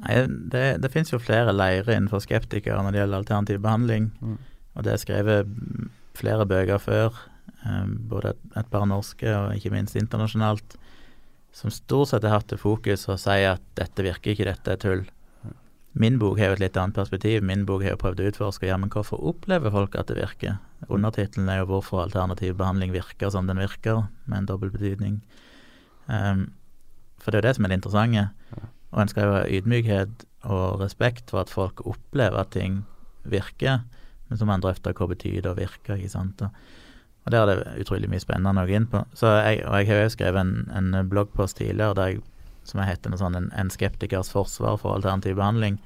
Nei, det, det finnes jo flere leirer innenfor skeptikere når det gjelder alternativ behandling. Mm. Og det er skrevet mm, flere bøker før, eh, både et, et par norske og ikke minst internasjonalt, som stort sett har hatt til fokus å si at dette virker ikke, dette er tull. Min bok har jo et litt annet perspektiv. Min bok har jo prøvd å utforske ja, men hvorfor opplever folk at det virker. Undertittelen er jo 'Hvorfor alternativ behandling virker som den virker', med en dobbel betydning. Um, for det er jo det som er det interessante. Og en skal jo ha ydmykhet og respekt for at folk opplever at ting virker, men så må en drøfte hva betyr det å virke, ikke sant. Og, der er det utrolig mye spennende å gå inn på. Så jeg, og jeg har jo skrevet en, en bloggpost tidligere der jeg, som jeg heter noe sånn en, en skeptikers forsvar for alternativ behandling.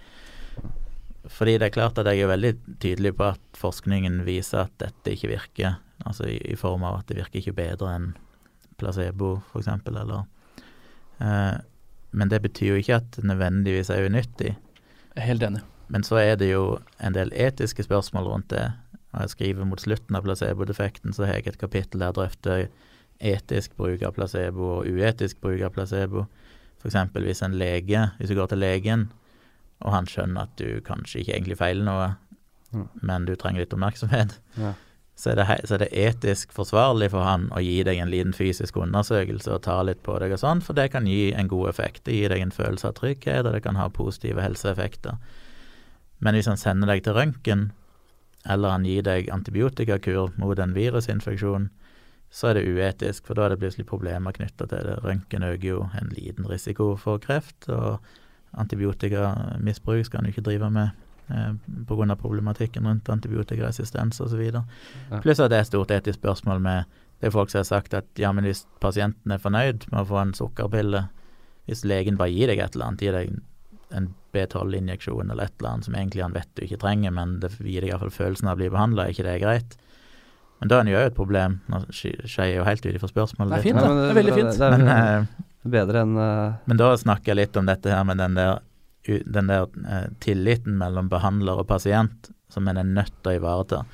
Fordi det er klart at jeg er veldig tydelig på at forskningen viser at dette ikke virker. Altså i, i form av at det virker ikke bedre enn placebo, eksempel, eller eh, Men det betyr jo ikke at det nødvendigvis er unyttig. Jeg er helt enig. Men så er det jo en del etiske spørsmål rundt det. Når jeg skriver mot slutten av placebo-defekten, så har jeg et kapittel der jeg drøfter etisk bruk av placebo og uetisk bruk av placebo. F.eks. hvis en lege, hvis du går til legen, og han skjønner at du kanskje ikke egentlig feiler noe, Mm. men du trenger litt oppmerksomhet, Ja. Så er, det, så er det etisk forsvarlig for han å gi deg en liten fysisk undersøkelse og ta litt på deg og sånn, for det kan gi en god effekt. Det gir deg en følelse av trygghet, og det kan ha positive helseeffekter. Men hvis han sender deg til røntgen, eller han gir deg antibiotikakur mot en virusinfeksjon, så er det uetisk, for da er det plutselig problemer knytta til det. Røntgen øker jo en liten risiko for kreft, og antibiotikamisbruk skal han jo ikke drive med eh, pga. problematikken rundt antibiotikaresistens osv. Ja. Pluss at det er et stort etisk spørsmål med det er folk som har sagt at ja, men hvis pasienten er fornøyd med å få en sukkerpille, hvis legen bare gir deg et eller annet, gir deg en B12-injeksjon eller et eller annet som egentlig han vet du ikke trenger, men det gir deg iallfall følelsen av å bli behandla, er ikke det greit? Men da er det jo et problem. Nå skjer skeier jeg jo helt ut ifra spørsmålet. Det er fint, men- da. Det er veldig fint. Det er, Men, eh, bedre enn uh... men da snakker jeg litt om dette her med den der, den der eh, tilliten mellom behandler og pasient som en er nødt til å ivareta.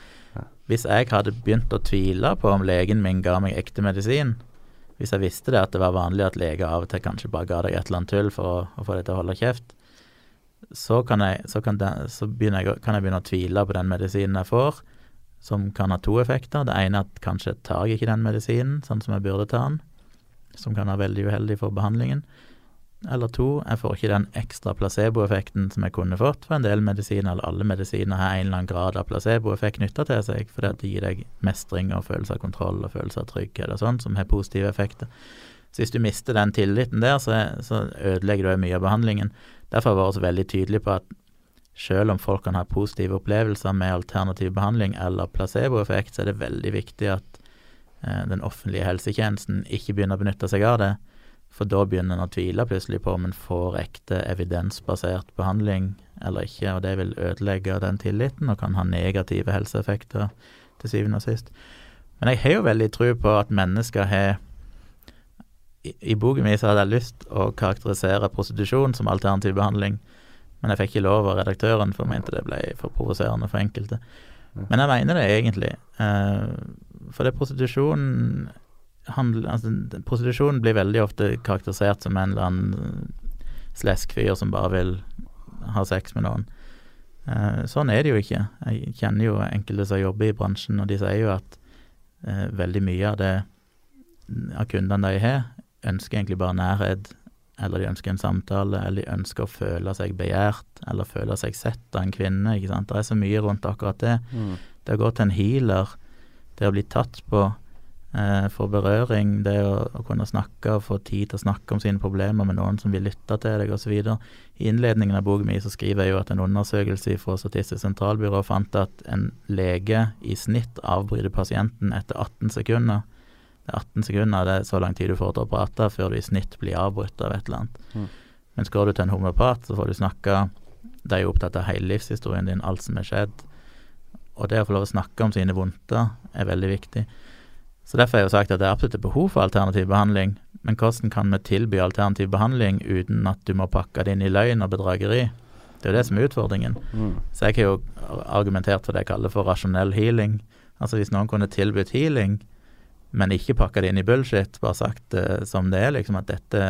Hvis jeg hadde begynt å tvile på om legen min ga meg ekte medisin, hvis jeg visste det at det var vanlig at leger av og til kanskje bare ga deg et eller annet tull for å, å få deg til å holde kjeft, så, kan jeg, så, kan, den, så jeg, kan jeg begynne å tvile på den medisinen jeg får, som kan ha to effekter. Det ene er at kanskje tar jeg ikke den medisinen sånn som jeg burde ta den. som kan være veldig uheldig for behandlingen. Eller to, jeg får ikke den ekstra placeboeffekten som jeg kunne fått, for en del medisiner, eller alle medisiner, har en eller annen grad av placeboeffekt knytta til seg, fordi det gir deg mestring og følelse av kontroll og følelse av trygghet og sånn, som har positive effekter. Så hvis du mister den tilliten der, så, så ødelegger du mye av behandlingen. Derfor har jeg vært veldig tydelig på at selv om folk kan ha positive opplevelser med alternativ behandling eller placeboeffekt, så er det veldig viktig at eh, den offentlige helsetjenesten ikke begynner å benytte seg av det. For da begynner en å tvile plutselig på om en får ekte evidensbasert behandling eller ikke, og det vil ødelegge den tilliten og kan ha negative helseeffekter til syvende og sist. Men jeg har jo veldig tro på at mennesker har I, i boken min så hadde jeg lyst å karakterisere prostitusjon som alternativ behandling, men jeg fikk ikke lov av redaktøren, for jeg mente det ble for provoserende for enkelte. Men jeg mener det egentlig. Eh, for det prostitusjon handler, altså, Prostitusjon blir veldig ofte karakterisert som en eller annen slesk fyr som bare vil ha sex med noen. Eh, sånn er det jo ikke. Jeg kjenner jo enkelte som jobber i bransjen, og de sier jo at eh, veldig mye av det av kundene de har, ønsker egentlig bare nærhet, eller de ønsker en samtale, eller de ønsker å føle seg begjært, eller føle seg sett av en kvinne. ikke sant? Det er så mye rundt akkurat det. Mm. Det å gå til en healer, det å bli tatt på, eh, få berøring, det å, å kunne snakke og få tid til å snakke om sine problemer med noen som vil lytte til deg, osv. I innledningen av boka min så skriver jeg jo at en undersøkelse fra Statistisk sentralbyrå fant at en lege i snitt avbryter pasienten etter 18 sekunder. Det er 18 sekunder, det er så lang tid du får til å prate før du i snitt blir avbrutt av et eller annet. Mm. Mens går du til en homopat, så får du snakke De er jo opptatt av hele livshistorien din, alt som er skjedd. Og det å få lov å snakke om sine vondter er veldig viktig. Så Derfor har jeg jo sagt at det er absolutt et behov for alternativ behandling. Men hvordan kan vi tilby alternativ behandling uten at du må pakke det inn i løgn og bedrageri? Det er jo det som er utfordringen. Mm. Så jeg har jo argumentert for det jeg kaller for rasjonell healing. Altså hvis noen kunne tilbudt healing, men ikke pakka det inn i bullshit, bare sagt uh, som det er, liksom at dette,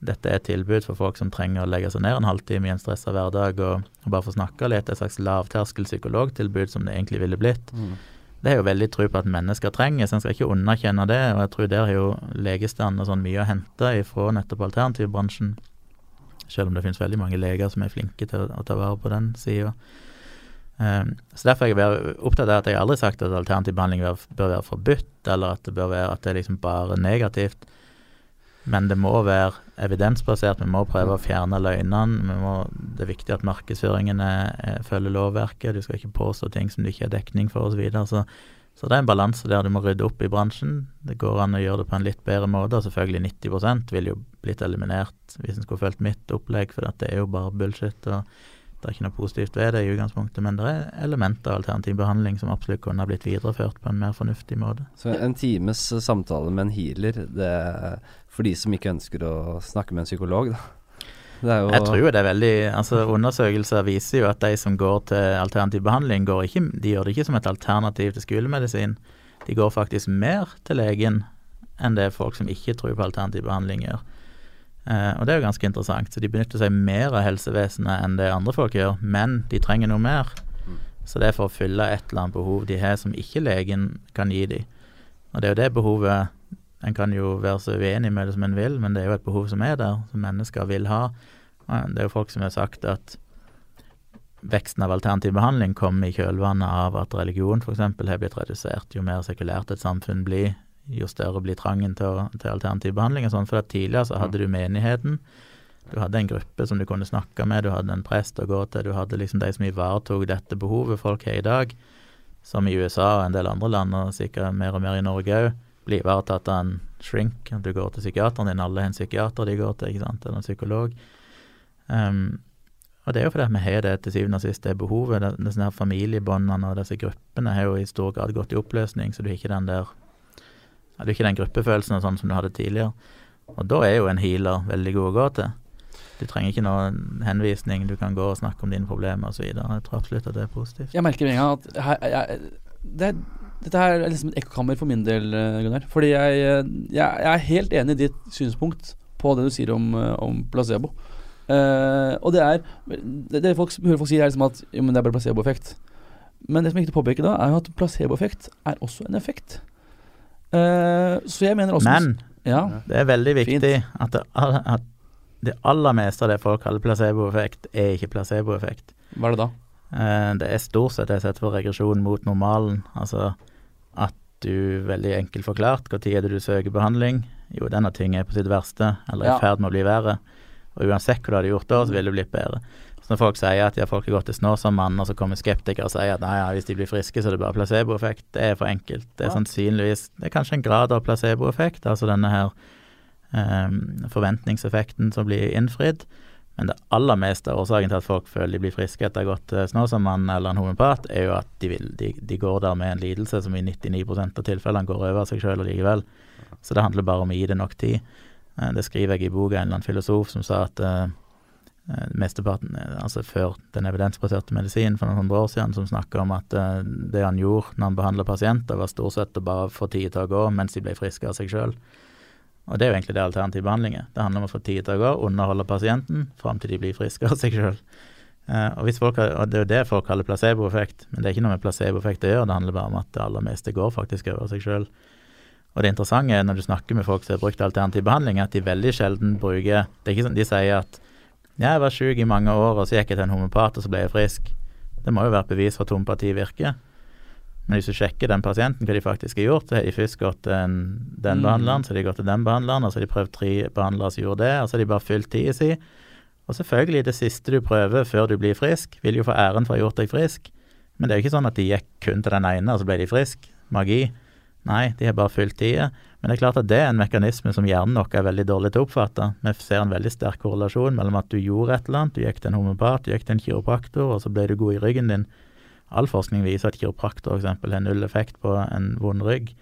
dette er et tilbud for folk som trenger å legge seg ned en halvtime i en stressa hverdag og, og bare få snakka litt, et slags lavterskel psykologtilbud som det egentlig ville blitt. Mm. Det er jo veldig tro på at mennesker trenger, så en skal ikke underkjenne det. Og jeg tror der har jo legestanden sånn mye å hente ifra nettopp alternativbransjen. Selv om det finnes veldig mange leger som er flinke til å, ta vare på den sida. Um, så derfor er jeg opptatt av at jeg aldri har sagt at alternativ behandling bør være forbudt, eller at det bør være at det er liksom bare negativt. Men det må være evidensbasert. Vi må prøve å fjerne løgnene. må- Det er viktig at markedsføringen er, følger lovverket. Du skal ikke påstå ting som det ikke er dekning for, osv. Så, videre. så Så det er en balanse der du må rydde opp i bransjen. Det går an å gjøre det på en litt bedre måte. og Selvfølgelig 90% ville jo blitt eliminert hvis en skulle fulgt mitt opplegg, for det er jo bare bullshit. og det er ikke noe positivt ved det i utgangspunktet, men det er elementer av alternativ behandling som absolutt kunne ha blitt videreført på en mer fornuftig måte. Så en times eh, samtale med en healer, det er for de som ikke ønsker å snakke med en psykolog, da. Jeg tror jo det er veldig Altså Undersøkelser viser jo at de som går til alternativ behandling, går ikke, de gjør det ikke som et alternativ til skolemedisin. De går faktisk mer til legen enn det folk som ikke tror på alternativ behandling, gjør. Eh, og det er jo ganske interessant. Så de benytter seg mer av helsevesenet enn det andre folk gjør, men de trenger noe mer. Så det er for å fylle et eller annet behov de har som ikke legen kan gi dem. Og det er jo det behovet En kan jo være så uenig med det som en vil, men det er jo et behov som er der, som mennesker vil ha. Det er jo folk som har sagt at veksten av alternativ behandling kommer i kjølvannet av at religion f.eks. har blitt redusert. Jo mer sekulært et samfunn blir, jo større blir trangen til, til alternativ behandling. og sånn. For tidligere så hadde du menigheten. Du hadde en gruppe som du kunne snakke med, du hadde en prest å gå til, du hadde liksom de som ivaretok dette behovet folk har i dag, som i USA og en del andre land, og sikkert mer og mer i Norge òg, blir ivaretatt av en shrink. Du går til psykiateren din, alle har en psykiater de går til, ikke sant, eller en psykolog. Um, og det er jo fordi vi har det til syvende og sist, det behovet. Disse her familiebåndene og disse gruppene har jo i stor grad gått i oppløsning, så du har ikke den der Du ikke den gruppefølelsen sånn som du hadde tidligere. Og da er jo en healer veldig god å gå til. Du trenger ikke noen henvisning, du kan gå og snakke om dine problemer osv. Jeg tror absolutt at det er positivt. Jeg merker en gang at her, jeg, det, dette her er liksom et ekkokammer for min del, eh, Gunnar. Fordi jeg, eh, jeg, jeg er helt enig i ditt synspunkt på det du sier om, eh, om placebo. Uh, og det er Det, det folk, hører folk si, er liksom at jo, men det er bare placeboeffekt. Men det som er viktig å påpeke da, er jo at placeboeffekt er også en effekt. Eh, så jeg mener også Men Ja. Det er veldig viktig Fint. at det, at det aller meste av det folk kaller placeboeffekt, er ikke placeboeffekt. Hva er det da? Uh, Det er stort sett det jeg setter for regresjon mot normalen. Altså at du, veldig enkelt forklart, når er det du søker behandling? Jo, denne ting er på sitt verste, eller i Ja. ferd med å bli verre. Og uansett hva du hadde gjort da, så ville det blitt bedre. Når folk sier at ja, folk har gått til Snåsamannen, og så kommer skeptikere og sier at nei, ja, hvis de blir friske, så er det bare placeboeffekt, det er for enkelt. Det er Ja. sannsynligvis Det er kanskje en grad av placeboeffekt, altså denne her um, forventningseffekten som blir innfridd. Men det aller meste av årsaken til at folk føler de blir friske etter å ha gått til Snåsamannen eller en homopat, er jo at de, vil, de, de går der med en lidelse som i 99% av tilfellene går over seg sjøl likevel. Så det handler bare om å gi det nok tid. Eh, Det skriver jeg i boka, en eller annen filosof som sa at eh, mesteparten, eh, altså før den evidensbaserte medisinen for noen hundre år siden, som snakka om at eh, det han gjorde når han behandla pasienter, var stort sett å bare få tid til å gå mens de ble friske av seg sjøl. Og det er jo egentlig det alternativ behandling er. Det handler om å få tid til å gå, underholde pasienten fram til de blir friske av seg sjøl. og, folk og det er jo det folk kaller placeboeffekt, men det er ikke noe med placeboeffekt å gjøre, det handler bare om at det aller meste går faktisk over seg sjøl. Og det interessante er når du snakker med folk som har brukt alternativ behandling, at de veldig sjelden bruker Det er ikke sånn de sier at ja, jeg var syk i mange år, og så gikk jeg til en homopat, og så ble jeg frisk. Det må jo være et bevis for at homopati virker. Men hvis du sjekker den pasienten, hva de faktisk har gjort, så har de først gått til den, den Mm. behandleren, så har de gått til den behandleren, og så har de prøvd tre behandlere som gjorde det, og så har de bare fylt tida si. Og selvfølgelig, det siste du prøver før du blir frisk, vil jo få æren for å ha gjort deg frisk. Men det er jo ikke sånn at de gikk kun til den ene, og så ble de frisk. Magi. Nei, de har bare fylt tida. Men det er klart at det er en mekanisme som hjernen vår er veldig dårlig til å oppfatte. Vi ser en veldig sterk korrelasjon mellom at du gjorde et eller annet, du gikk til en homopat, du gikk til en kiropraktor, og så ble du god i ryggen din. All forskning viser at kiropraktor f.eks. har null effekt på en vond rygg.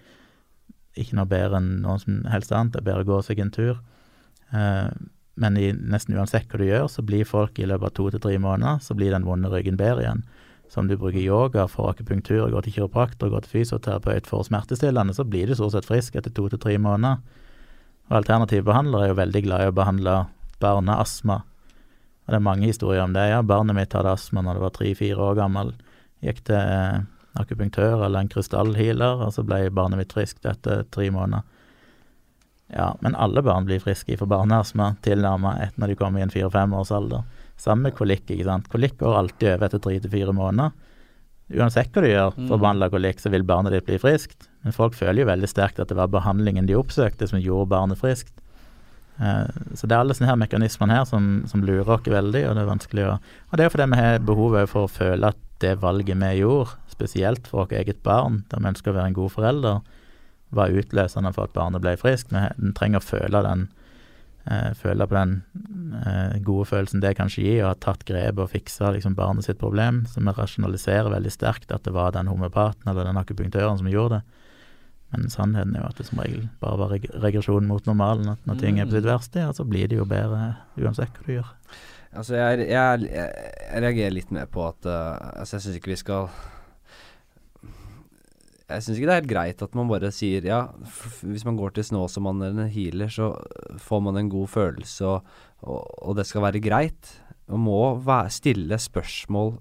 Ikke noe bedre enn noe som helst annet, det er bedre å gå seg en tur. Eh, men i nesten uansett hva du gjør, så blir folk i løpet av to til tre måneder, så blir den vonde ryggen bedre igjen. Så om du bruker yoga for akupunktur, går til kiropraktor, går til fysioterapeut for smertestillende, så blir du stort sett frisk etter to til tre måneder. Og alternative behandlere er jo veldig glad i å behandle barneastma. Og det er mange historier om det. Ja, barnet mitt hadde astma når det var tre-fire år gammel. Gikk til eh, akupunktør eller en krystallhealer, og så ble barnet mitt friskt etter tre måneder. Ja, men alle barn blir friske for barneastma tilnærmet etter når de kommer i en fire-fem års alder. Samme kolikk, ikke sant. Kolikk går alltid over etter tre til fire måneder. Uansett hva du gjør for å Mm. behandle kolikk, så vil barnet ditt bli friskt. Men folk føler jo veldig sterkt at det var behandlingen de oppsøkte som gjorde barnet friskt. Eh, Så det er alle sånne her mekanismene her som, som lurer oss veldig, og det er vanskelig å Og det er jo fordi vi har behov for å føle at det valget vi gjorde, spesielt for vårt eget barn, der vi ønsker å være en god forelder, var utløsende for at barnet ble friskt. Vi trenger å føle den føle på den eh, gode følelsen det kanskje gir, og har tatt grep og fiksa liksom, barnet sitt problem. Så vi rasjonaliserer veldig sterkt at det var den homopaten eller den akupunktøren som gjorde det. Men sannheten er jo at det som regel bare var reg regresjon mot normalen. At når ting er på sitt verste, ja, så blir det jo bedre uansett hva du gjør. Altså, jeg, jeg, jeg reagerer litt mer på at uh, Altså, jeg syns ikke vi skal Jeg syns ikke det er helt greit at man bare sier ja, hvis man går til Snåsamannen eller en healer, så får man en god følelse, og, og, og det skal være greit. Man må være, stille spørsmål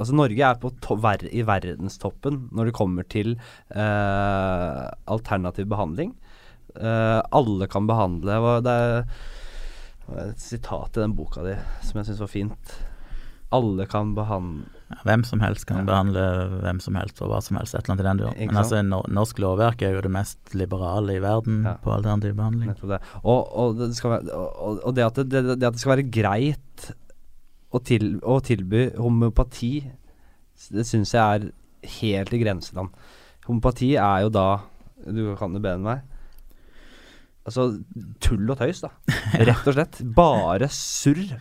Altså, Norge er ver i verdenstoppen når det kommer til eh, alternativ behandling. Eh, alle kan behandle Det er det var et sitat i den boka di som jeg syns var fint. Alle kan behandle hvem som helst kan Ja. behandle hvem som helst og hva som helst. et eller annet i den duren. Men altså, nor norsk lovverk er jo det mest liberale i verden Ja. på alternativ behandling. Det. Og, og, det skal være, og, og det, at det, det, det at det skal være greit å, til, å tilby homopati, det syns jeg er helt i grenseland. Homopati er jo da Du kan det bedre enn meg. Altså tull og tøys, da. *laughs* Rett og slett. Bare surr.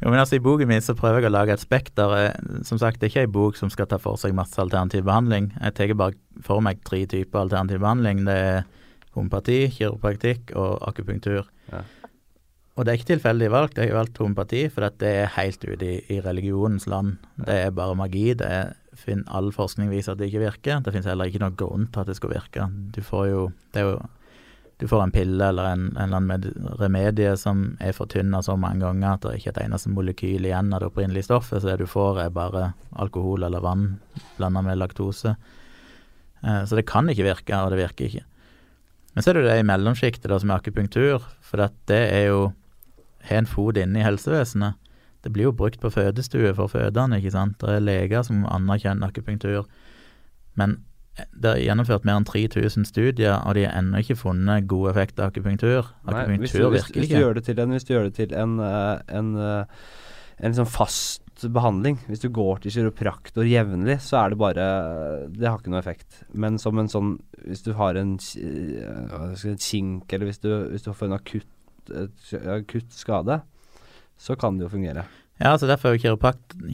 Jo, men altså I boken min så prøver jeg å lage et spekter. eh, Som sagt, Det er ikke ei bok som skal ta for seg masse alternativ behandling. Jeg tar bare for meg tre typer alternativ behandling. Det er homopati, kiropraktikk og akupunktur. Ja. Og det er ikke tilfeldig valgt. Jeg har valgt homopati fordi det er helt ute i, i religionens land. Det er bare magi. det er All forskning viser at det ikke virker. Det finnes heller ikke noen grunn til at det skal virke. Du får jo, det er jo du får en pille eller en, en eller annen med remedie som er fortynna så mange ganger at det ikke er et eneste molekyl igjen av det opprinnelige stoffet, så det du får er bare alkohol eller vann blanda med laktose. Eh, så det kan ikke virke, og det virker ikke. Men så er det jo det i mellomsjiktet som er akupunktur, for det er jo har en fot inne i helsevesenet. Det blir jo brukt på fødestue for fødende, ikke sant. Det er leger som anerkjenner akupunktur. Men det er gjennomført mer enn 3000 studier, og de har ennå ikke funnet god effekt av akupunktur. Nei, hvis, du, hvis, virker hvis, du ikke. gjør det til en, hvis du gjør det til en, eh, en, eh, en sånn fast behandling Hvis du går til kiropraktor jevnlig, så er det bare Det har ikke noe effekt. Men som en sånn Hvis du har en, eh, kink, eller hvis du, hvis du får en akutt, akutt skade, så kan det jo fungere. Ja, altså derfor er jo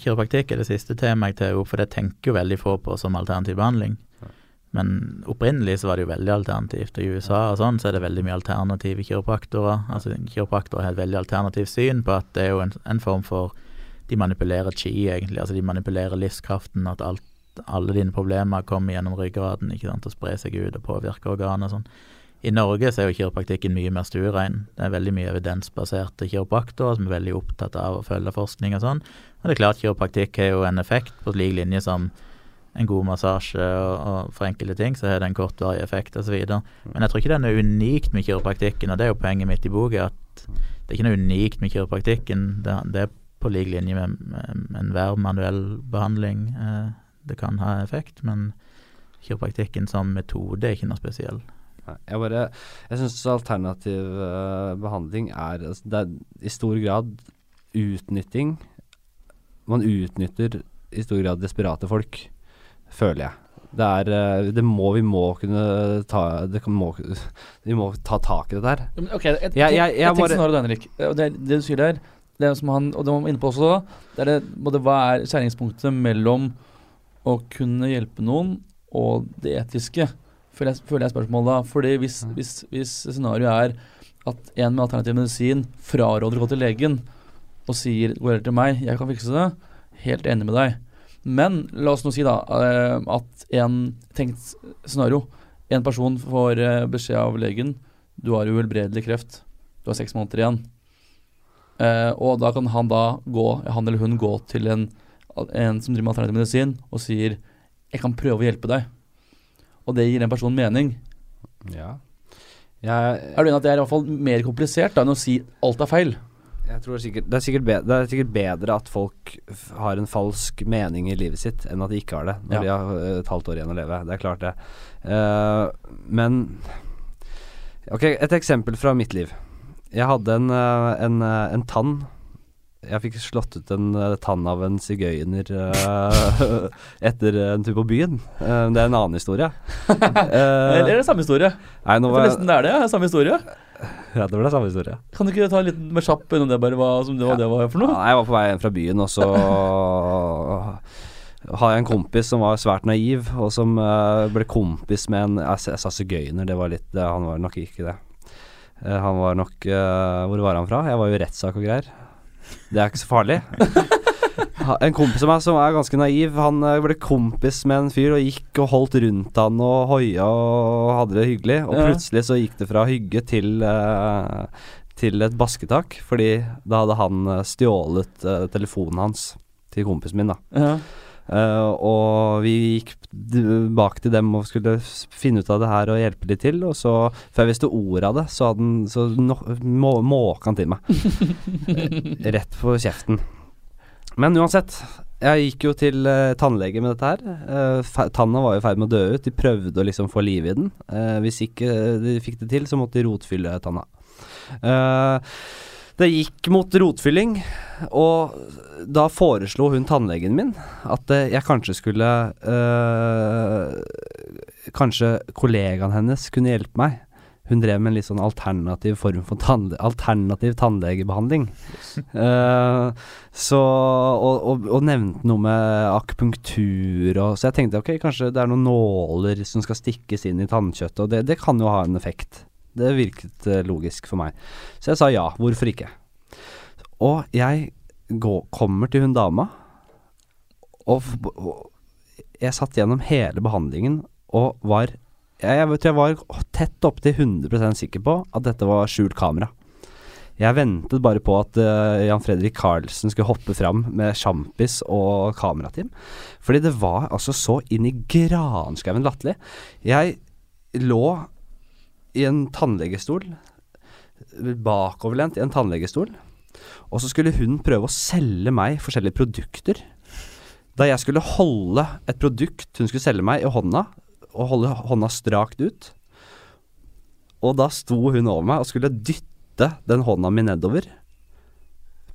kiropraktikk det siste temaet jeg tar opp, for det tenker jo veldig få på som alternativ behandling. Men opprinnelig så var det jo veldig alternativt. Og I USA og sånn så er det veldig mye alternative kiropraktorer. Altså Kiropraktorer har et veldig alternativt syn på at det er jo en, en form for De manipulerer chi, egentlig. Altså de manipulerer livskraften, at alt, alle dine problemer kommer gjennom ryggraden ikke sant, og sprer seg ut og påvirker organer og sånn. I Norge så er jo kiropraktikken mye mer stuerein. Det er veldig mye evidensbaserte kiropraktorer som er veldig opptatt av å følge forskning og sånn. Og det er klart kiropraktikk har jo en effekt på lik linje som en god massasje, og, og for enkelte ting så har det en kortvarig effekt osv. Men jeg tror ikke det er noe unikt med kiropraktikken, og det er jo poenget mitt i boka, at det er ikke noe unikt med kiropraktikken. Det, det er på lik linje med, med enhver manuell behandling. Eh, det kan ha effekt, men kiropraktikken som metode er ikke noe spesiell. Jeg bare Jeg syns alternativ eh, behandling er altså, Det er i stor grad utnytting. Man utnytter i stor grad desperate folk, føler jeg. Det er eh, Det må Vi må kunne ta det kan, må, Vi må ta tak i det der. Ok, Jeg- jeg- jeg et bare- scenario, da, Henrik. Det, det du sier der, det som han, og det var han inne på også, det er det, både hva er skjæringspunktet mellom å kunne hjelpe noen og det etiske, føler jeg, føler jeg spørsmålet da. Fordi hvis, Mm. hvis, hvis scenarioet er at en med alternativ medisin fraråder å gå til legen og sier 'gå heller til meg, jeg kan fikse det', helt enig med deg. Men la oss nå si da eh, at en tenkt scenario En person får eh, beskjed av legen du har uhelbredelig kreft. Du har seks måneder igjen. Eh, og da kan han da gå, han eller hun gå til en, en som driver med alternativ medisin og sier 'jeg kan prøve å hjelpe deg'. Og det gir den personen mening. Ja. Jeg, Er du enig at det er i hvert fall mer komplisert da enn å si alt er feil? Jeg tror det er sikkert, det, er sikkert be, det er sikkert bedre at folk har en falsk mening i livet sitt, enn at de ikke har det når Ja. de har eh, et halvt år igjen å leve. Det er klart, det. Uh, men Ok, et eksempel fra mitt liv. Jeg hadde en, eh, en, en tann. Jeg fikk slått ut en eh, tann av en sigøyner uh, *laughs* etter en tur på byen. Uh, det er en annen historie. *laughs* Eller er det samme historie? nei, nå var jeg, nesten det er det. Samme historie. ja, det ble samme historie. Kan du ikke ta en liten med kjapp innom det, bare hva som det var, det var for noe? nei, jeg var på vei hjem fra byen, og så *laughs* har jeg en kompis som var svært naiv, og som ble kompis med en Jeg, jeg sa sigøyner, det var litt Han var nok ikke det. Han var nok Hvor var han fra? Jeg var jo i rettssak og greier. Det er ikke så farlig. En kompis av meg som er ganske naiv, han eh, ble kompis med en fyr og gikk og holdt rundt han og hoia og hadde det hyggelig. Og Ja. plutselig så gikk det fra hygge til eh, til et basketak, fordi da hadde han eh, stjålet telefonen hans til kompisen min, da. Ja. Eh, og vi gikk bak til dem og skulle finne ut av det her og hjelpe de til, og så, før jeg visste ordet av det, så, hadde han, så no, må, måka han til meg. *laughs* Rett på kjeften. Men uansett, jeg gikk jo til uh, tannlege med dette her. Uh, tanna var i ferd med å dø ut. De prøvde å liksom få liv i den. Uh, hvis ikke de fikk det til, så måtte de rotfylle tanna. Eh, det gikk mot rotfylling, og da foreslo hun tannlegen min at eh, jeg kanskje skulle øh, Kanskje kollegaen hennes kunne hjelpe meg. Hun drev med en litt sånn alternativ form for tannle alternativ tannlegebehandling. Eh, så og, og, og nevnte noe med akupunktur og Så jeg tenkte ok, kanskje det er noen nåler som skal stikkes inn i tannkjøttet, og det, det kan jo ha en effekt. Det virket eh, logisk for meg. Så jeg sa ja, hvorfor ikke? Og jeg går, kommer til hun dama, og, og jeg satt gjennom hele behandlingen og var jeg, jeg, vet, jeg var tett opptil 100% sikker på at dette var skjult kamera. Jeg ventet bare på at uh, Jan Fredrik Karlsen skulle hoppe fram med sjampis og kamerateam. Fordi det var altså så inn i granskauen latterlig. Jeg lå i en tannlegestol, bakoverlent i en tannlegestol, og så skulle hun prøve å selge meg forskjellige produkter. Da jeg skulle holde et produkt hun skulle selge meg i hånda, og holde hånda strakt ut, og da sto hun over meg og skulle dytte den hånda mi nedover.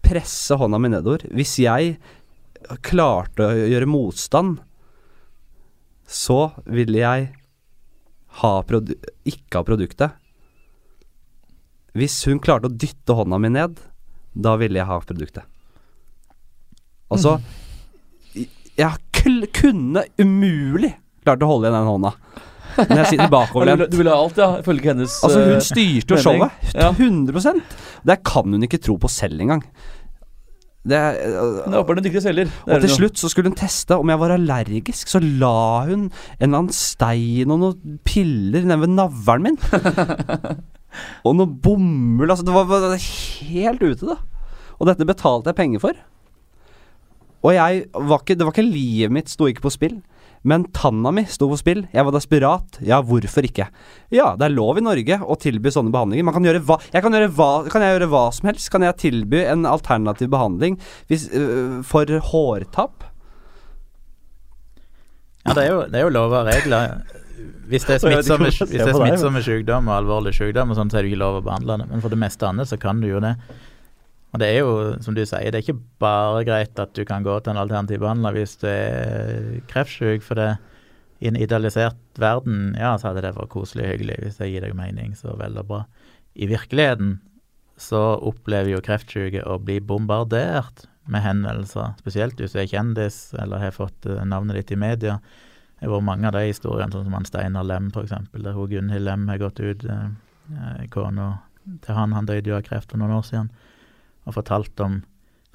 Presse hånda mi nedover. Hvis jeg klarte å gjøre motstand, så ville jeg ikke ha produktet. Hvis hun klarte å dytte hånda mi ned, da ville jeg ha produktet. Altså Jeg kunne umulig klart å holde igjen den hånda når jeg sitter *laughs* bakoverlent. du vil ha alt, ja, ifølge hennes Altså, hun eh, styrte jo showet. 100% Det kan hun ikke tro på selv engang. Det er, det er en dyktig selger. Er og til slutt så skulle hun teste om jeg var allergisk. Så la hun en eller annen stein og noen piller nede ved navlen min. *laughs* og noe bomull. Altså, det var, var helt ute, da. Og dette betalte jeg penger for. Og jeg var ikke, det var ikke livet mitt sto ikke på spill. Men tanna mi sto på spill. Jeg var desperat. Ja, hvorfor ikke? Ja, det er lov i Norge å tilby sånne behandlinger. Man kan gjøre hva Jeg kan gjøre hva, kan jeg gjøre hva som helst. Kan jeg tilby en alternativ behandling hvis, øh, for hårtap? Ja, det er jo, det er jo lover og regler. Hvis det er *laughs* smittsomme, hvis det er smittsomme sykdom og alvorlig sykdom, sånn, så er det ikke lov å behandle det. Men for det meste annet så kan du jo det. Og det er jo, som du sier, det er ikke bare greit at du kan gå til en alternativ behandler hvis du er kreftsyk, for det i en idealisert verden, ja, så hadde det vært koselig og hyggelig hvis jeg gir deg mening, så vel og bra. I virkeligheten så opplever jo kreftsyke å bli bombardert med henvendelser, spesielt hvis du er kjendis eller har fått eh, navnet ditt i media. Det har vært mange av de historiene, sånn som han Steinar Lem, eksempel, der hun Gunhild Lem har gått ut, eh, eh, kona til han, han døde jo av kreft for noen år siden, og fortalt om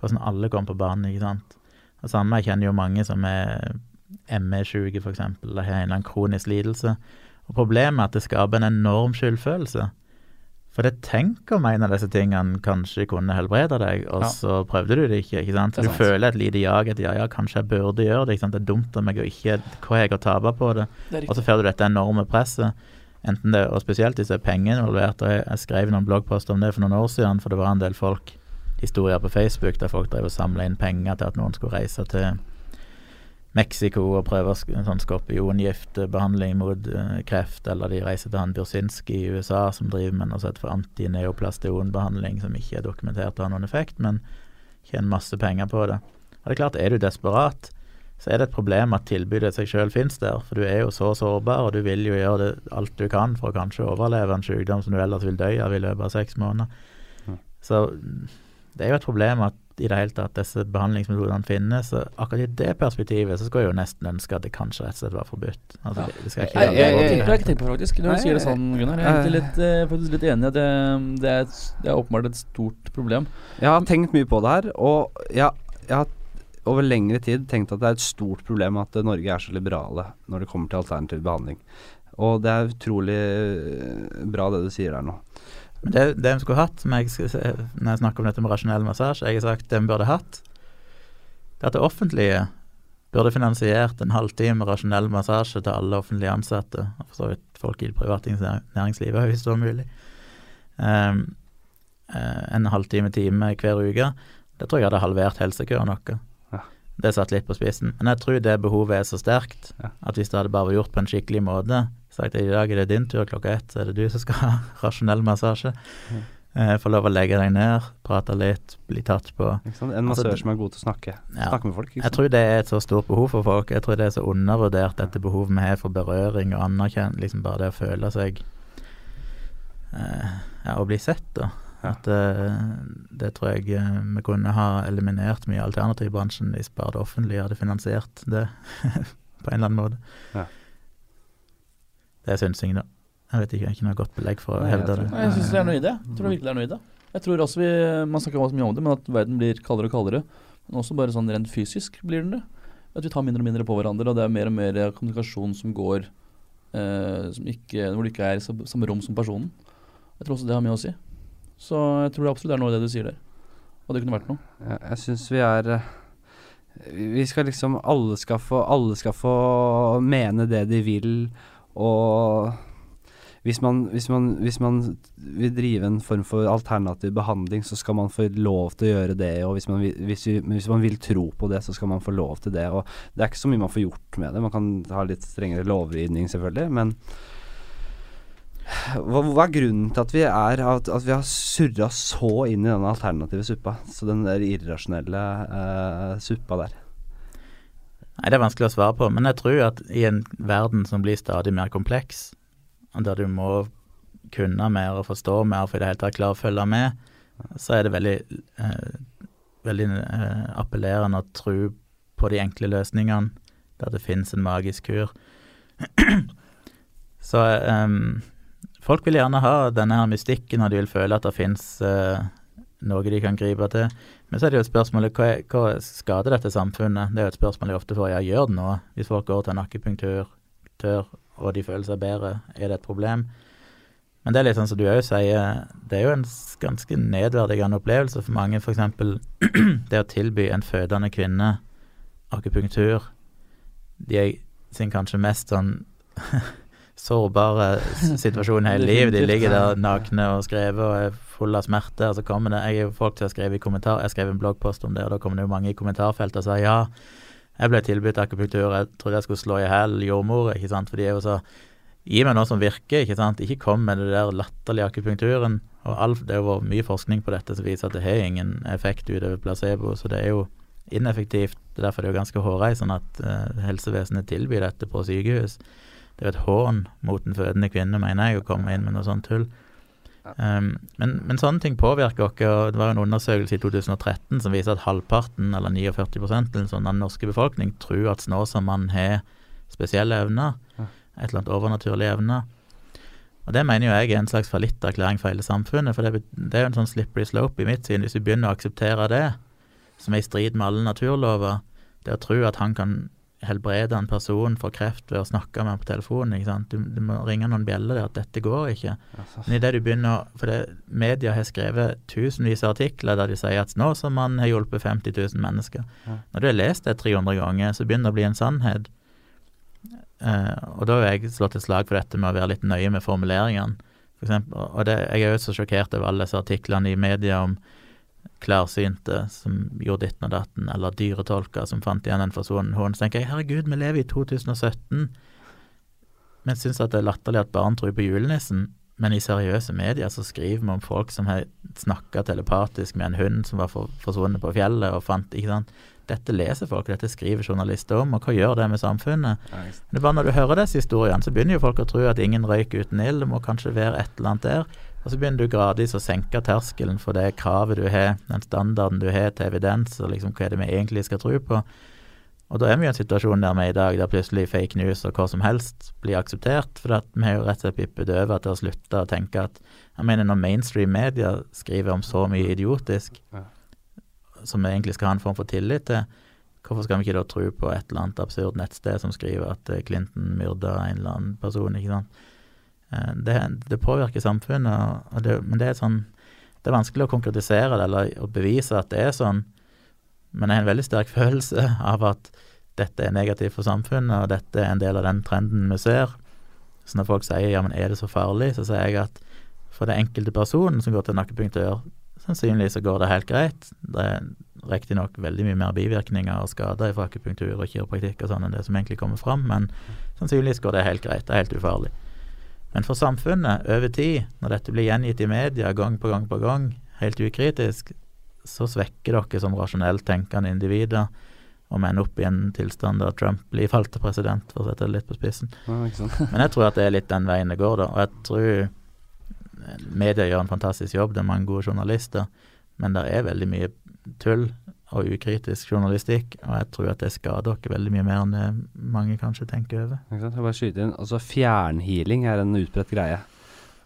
hvordan alle kom på banen, ikke sant. Det samme, jeg kjenner jo mange som er for eksempel, eller har en eller annen kronisk lidelse. Og problemet er at det skaper en enorm skyldfølelse. For det tenk om en av disse tingene kanskje kunne helbrede deg, og Ja. så prøvde du det ikke, ikke sant. Du sant. føler et lite jag etter ja, ja, kanskje jeg burde gjøre det, ikke sant. Det er dumt av meg å ikke Hva har jeg å tape på det? Det Og så får du dette enorme presset. Enten det, og spesielt hvis det er penger involvert. og Jeg, jeg skrev noen bloggposter om det for noen år siden, for det var en del folk, historier på Facebook der folk drev og samla inn penger til at noen skulle reise til Mexico og prøve sånn skorpiongiftbehandling mot uh, kreft, eller de reiser til han Bursinski i USA som driver med noe sånt for antineoplastionbehandling som ikke er dokumentert å ha noen effekt, men tjener masse penger på det. Og det er klart, er du desperat, så er det et problem at tilbudet seg sjøl finnes der, for du er jo så sårbar, og du vil jo gjøre det, alt du kan for å kanskje overleve en sykdom som du ellers vil dø av i løpet av seks måneder. Så det er jo et problem at i det hele tatt disse behandlingsmetodene finnes, og akkurat i det perspektivet så skulle jeg jo nesten ønske at det kanskje rett og slett var forbudt. Altså, Ja. det, det skal ikke Jeg, jeg, jeg, jeg, det det. har jeg ikke tenkt på, faktisk. Når du sier det sånn, Gunnar. Jeg er litt, eh, faktisk litt enig i at det, det, er, et- det er åpenbart et stort problem. Jeg har tenkt mye på det her, og jeg, jeg har over lengre tid tenkt at det er et stort problem at Norge er så liberale når det kommer til alternativ behandling. Og det er utrolig eh, bra det du sier der nå. Det, det vi skulle hatt, som jeg når jeg snakker om dette med rasjonell massasje, jeg har sagt det vi burde hatt, det er at det offentlige burde finansiert en halvtime rasjonell massasje til alle offentlige ansatte, for så vidt folk i det private næringslivet, hvis det var mulig. Um, en halvtime time hver uke. Det tror jeg hadde halvert helsekøen vår. Det satt litt på spissen. Men jeg tror det behovet er så sterkt Ja. at hvis det hadde bare vært gjort på en skikkelig måte Sagt at i dag er det din tur klokka ett, så er det du som skal *laughs* ha rasjonell massasje. Mm. Eh, Få lov å legge deg ned, prate litt, bli tatt på. En massør altså, som er god til å snakke. Ja. Snakke med folk. Jeg tror det er et så stort behov for folk. Jeg tror det er så undervurdert dette behovet vi har for berøring og anerkjenne, liksom bare det å føle seg eh, Ja, å bli sett, da. At eh, det tror jeg eh, vi kunne ha eliminert mye i alternativbransjen hvis bare det offentlige hadde finansiert det *laughs* på en eller annen måte. Ja. Det er synsing, da. Jeg vet ikke, jeg har ikke noe godt belegg for å Nei, hevde det. Nei, Jeg syns det er noe i det. Jeg tror det virkelig er noe i det. Jeg tror også vi Man snakker også mye om det, men at verden blir kaldere og kaldere. Men også bare sånn rent fysisk blir den det. At vi tar mindre og mindre på hverandre, og det er mer og mer kommunikasjon som går eh, som ikke, Hvor det ikke er i samme rom som personen. Jeg tror også det har mye å si. Så jeg tror det absolutt er noe i det du sier der. Og det kunne vært noe. Jeg, jeg syns vi er eh, Vi skal liksom Alle skal få Alle skal få mene det de vil, og hvis man, hvis, man, hvis man vil drive en form for alternativ behandling, så skal man få lov til å gjøre det. Og hvis man, hvis, hvis man vil tro på det, så skal man få lov til det. Og det er ikke så mye man får gjort med det. Man kan ha litt strengere lovgivning, selvfølgelig. Men hva, hva er grunnen til at vi, er, at, at vi har surra så inn i den alternative suppa? Så den der irrasjonelle eh, suppa der. Nei, Det er vanskelig å svare på, men jeg tror at i en verden som blir stadig mer kompleks, og der du må kunne mer og forstå mer for i det hele tatt klare å følge med, så er det veldig, eh, veldig eh, appellerende å tro på de enkle løsningene, der det finnes en magisk kur. *clears throat* så eh, Folk vil gjerne ha denne her mystikken, og de vil føle at det fins uh, noe de kan gripe til. Men så er det jo et spørsmål hva, hva skader dette samfunnet? Det er jo et spørsmål jeg ofte får. Ja, gjør det noe? Hvis folk går til en akupunktør og de føler seg bedre, er det et problem? Men det er litt sånn som du òg sier, det er jo en ganske nedverdigende opplevelse for mange. F.eks. *clears throat* det å tilby en fødende kvinne akupunktur. De er sin kanskje mest sånn *laughs* sårbare *laughs* situasjon hele livet. De ligger der nakne og skrevet og er fulle av smerte. Og så kommer det Jeg er jo folk til å skrive i kommentar Jeg skrev en bloggpost om det, og da kommer det jo mange i kommentarfeltet og sier ja, jeg ble tilbudt akupunktur, jeg trodde jeg skulle slå i hjel jordmor, ikke sant, for de er jo så Gi meg noe som virker, ikke sant. Ikke kom med det der latterlige akupunkturen. Og all, det har vært mye forskning på dette som viser at det har ingen effekt utover placebo, så det er jo ineffektivt. Derfor er det jo ganske hårreisende at uh, helsevesenet tilbyr dette på sykehus. Det er jo et hån mot den fødende kvinne, mener jeg, å komme inn med noe sånt tull. Um, men, men, sånne ting påvirker oss. og Det var en undersøkelse i 2013 som viser at halvparten, eller 49 eller sånn, av den norske befolkning tror at Snåsamannen har spesielle evner. Et eller annet overnaturlige evner. Og Det mener jo jeg er en slags fallitterklæring for hele samfunnet. For det, det er jo en sånn slippery slope i mitt syn. Hvis vi begynner å akseptere det, som er i strid med alle naturlover, det å tro at han kan helbrede en person for kreft ved å snakke med ham på telefonen. ikke? Du, du må ringe noen bjeller der at dette går ikke. Men i det du begynner For det, media har skrevet tusenvis av artikler der de sier at nå som man har hjulpet 50 000 mennesker. Når du har lest det 300 ganger, så begynner det å bli en sannhet. Uh, og da har jeg slått et slag for dette med å være litt nøye med formuleringene. For eksempel, og det, jeg er jo så sjokkert over alle disse artiklene i media om klarsynte som gjorde ditten og datten, eller dyretolker som fant igjen en forsvunnen hund. Så tenker jeg herregud, vi lever i 2017, men syns at det er latterlig at barn tror på julenissen. Men i seriøse medier så skriver vi om folk som har snakka telepatisk med en hund som var for, forsvunnet på fjellet og fant ikke sant? Dette leser folk, dette skriver journalister om, og hva gjør det med samfunnet? Det er bare Når du hører disse historiene, så begynner jo folk å tro at ingen røyk uten ild, det må kanskje være et eller annet der. Og så begynner du gradvis å senke terskelen for det kravet du har, den standarden du har til evidens, og liksom hva er det vi egentlig skal tro på. Og da er vi i en situasjon der vi i dag der plutselig fake news og hva som helst blir akseptert, for vi har jo rett og slett blitt bedøvet til å slutte å tenke at Jeg mener, når mainstream media skriver om så mye idiotisk, som vi egentlig skal ha en form for tillit til, hvorfor skal vi ikke da tro på et eller annet absurd nettsted som skriver at Clinton myrda en eller annen person, ikke sant? Eh, det, det påvirker samfunnet, det, men det er sånn Det er vanskelig å konkretisere det eller å bevise at det er sånn, men jeg har en veldig sterk *laughs* følelse av at dette er negativt for samfunnet, og dette er en del av den trenden vi ser. Så når folk sier ja, men er det så farlig, så sier jeg at for den enkelte personen som går til nakkepunktør, sannsynligvis så går det helt greit. Det er riktignok veldig mye mer bivirkninger og skader fra akupunktur og kiropraktikk og sånn enn det som egentlig kommer fram, men sannsynligvis går det helt greit. Det er helt ufarlig. Men for samfunnet, over tid, når dette blir gjengitt i media gang på gang på gang, helt ukritisk, så svekker dere som rasjonelt tenkende individer og en ender opp i en tilstand der Trump blir falt til president, for å sette det litt på spissen. Ja, Men jeg tror at det er litt den veien det går, da. Og jeg tror media gjør en fantastisk jobb, det er mange gode journalister, men det er veldig mye tull og ukritisk journalistikk, og jeg tror at det skader dere veldig mye mer enn det mange kanskje tenker over. Jeg bare skyte inn, altså Fjernhealing er en utbredt greie.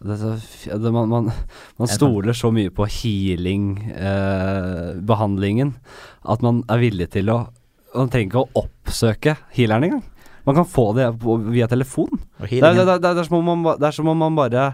Det, det, man, man, man, stoler så mye på healing-behandlingen eh, at man er villig til å Man trenger ikke å oppsøke healeren engang. Man kan få det via telefon. Det er, det, det, er som om man, det er som om man bare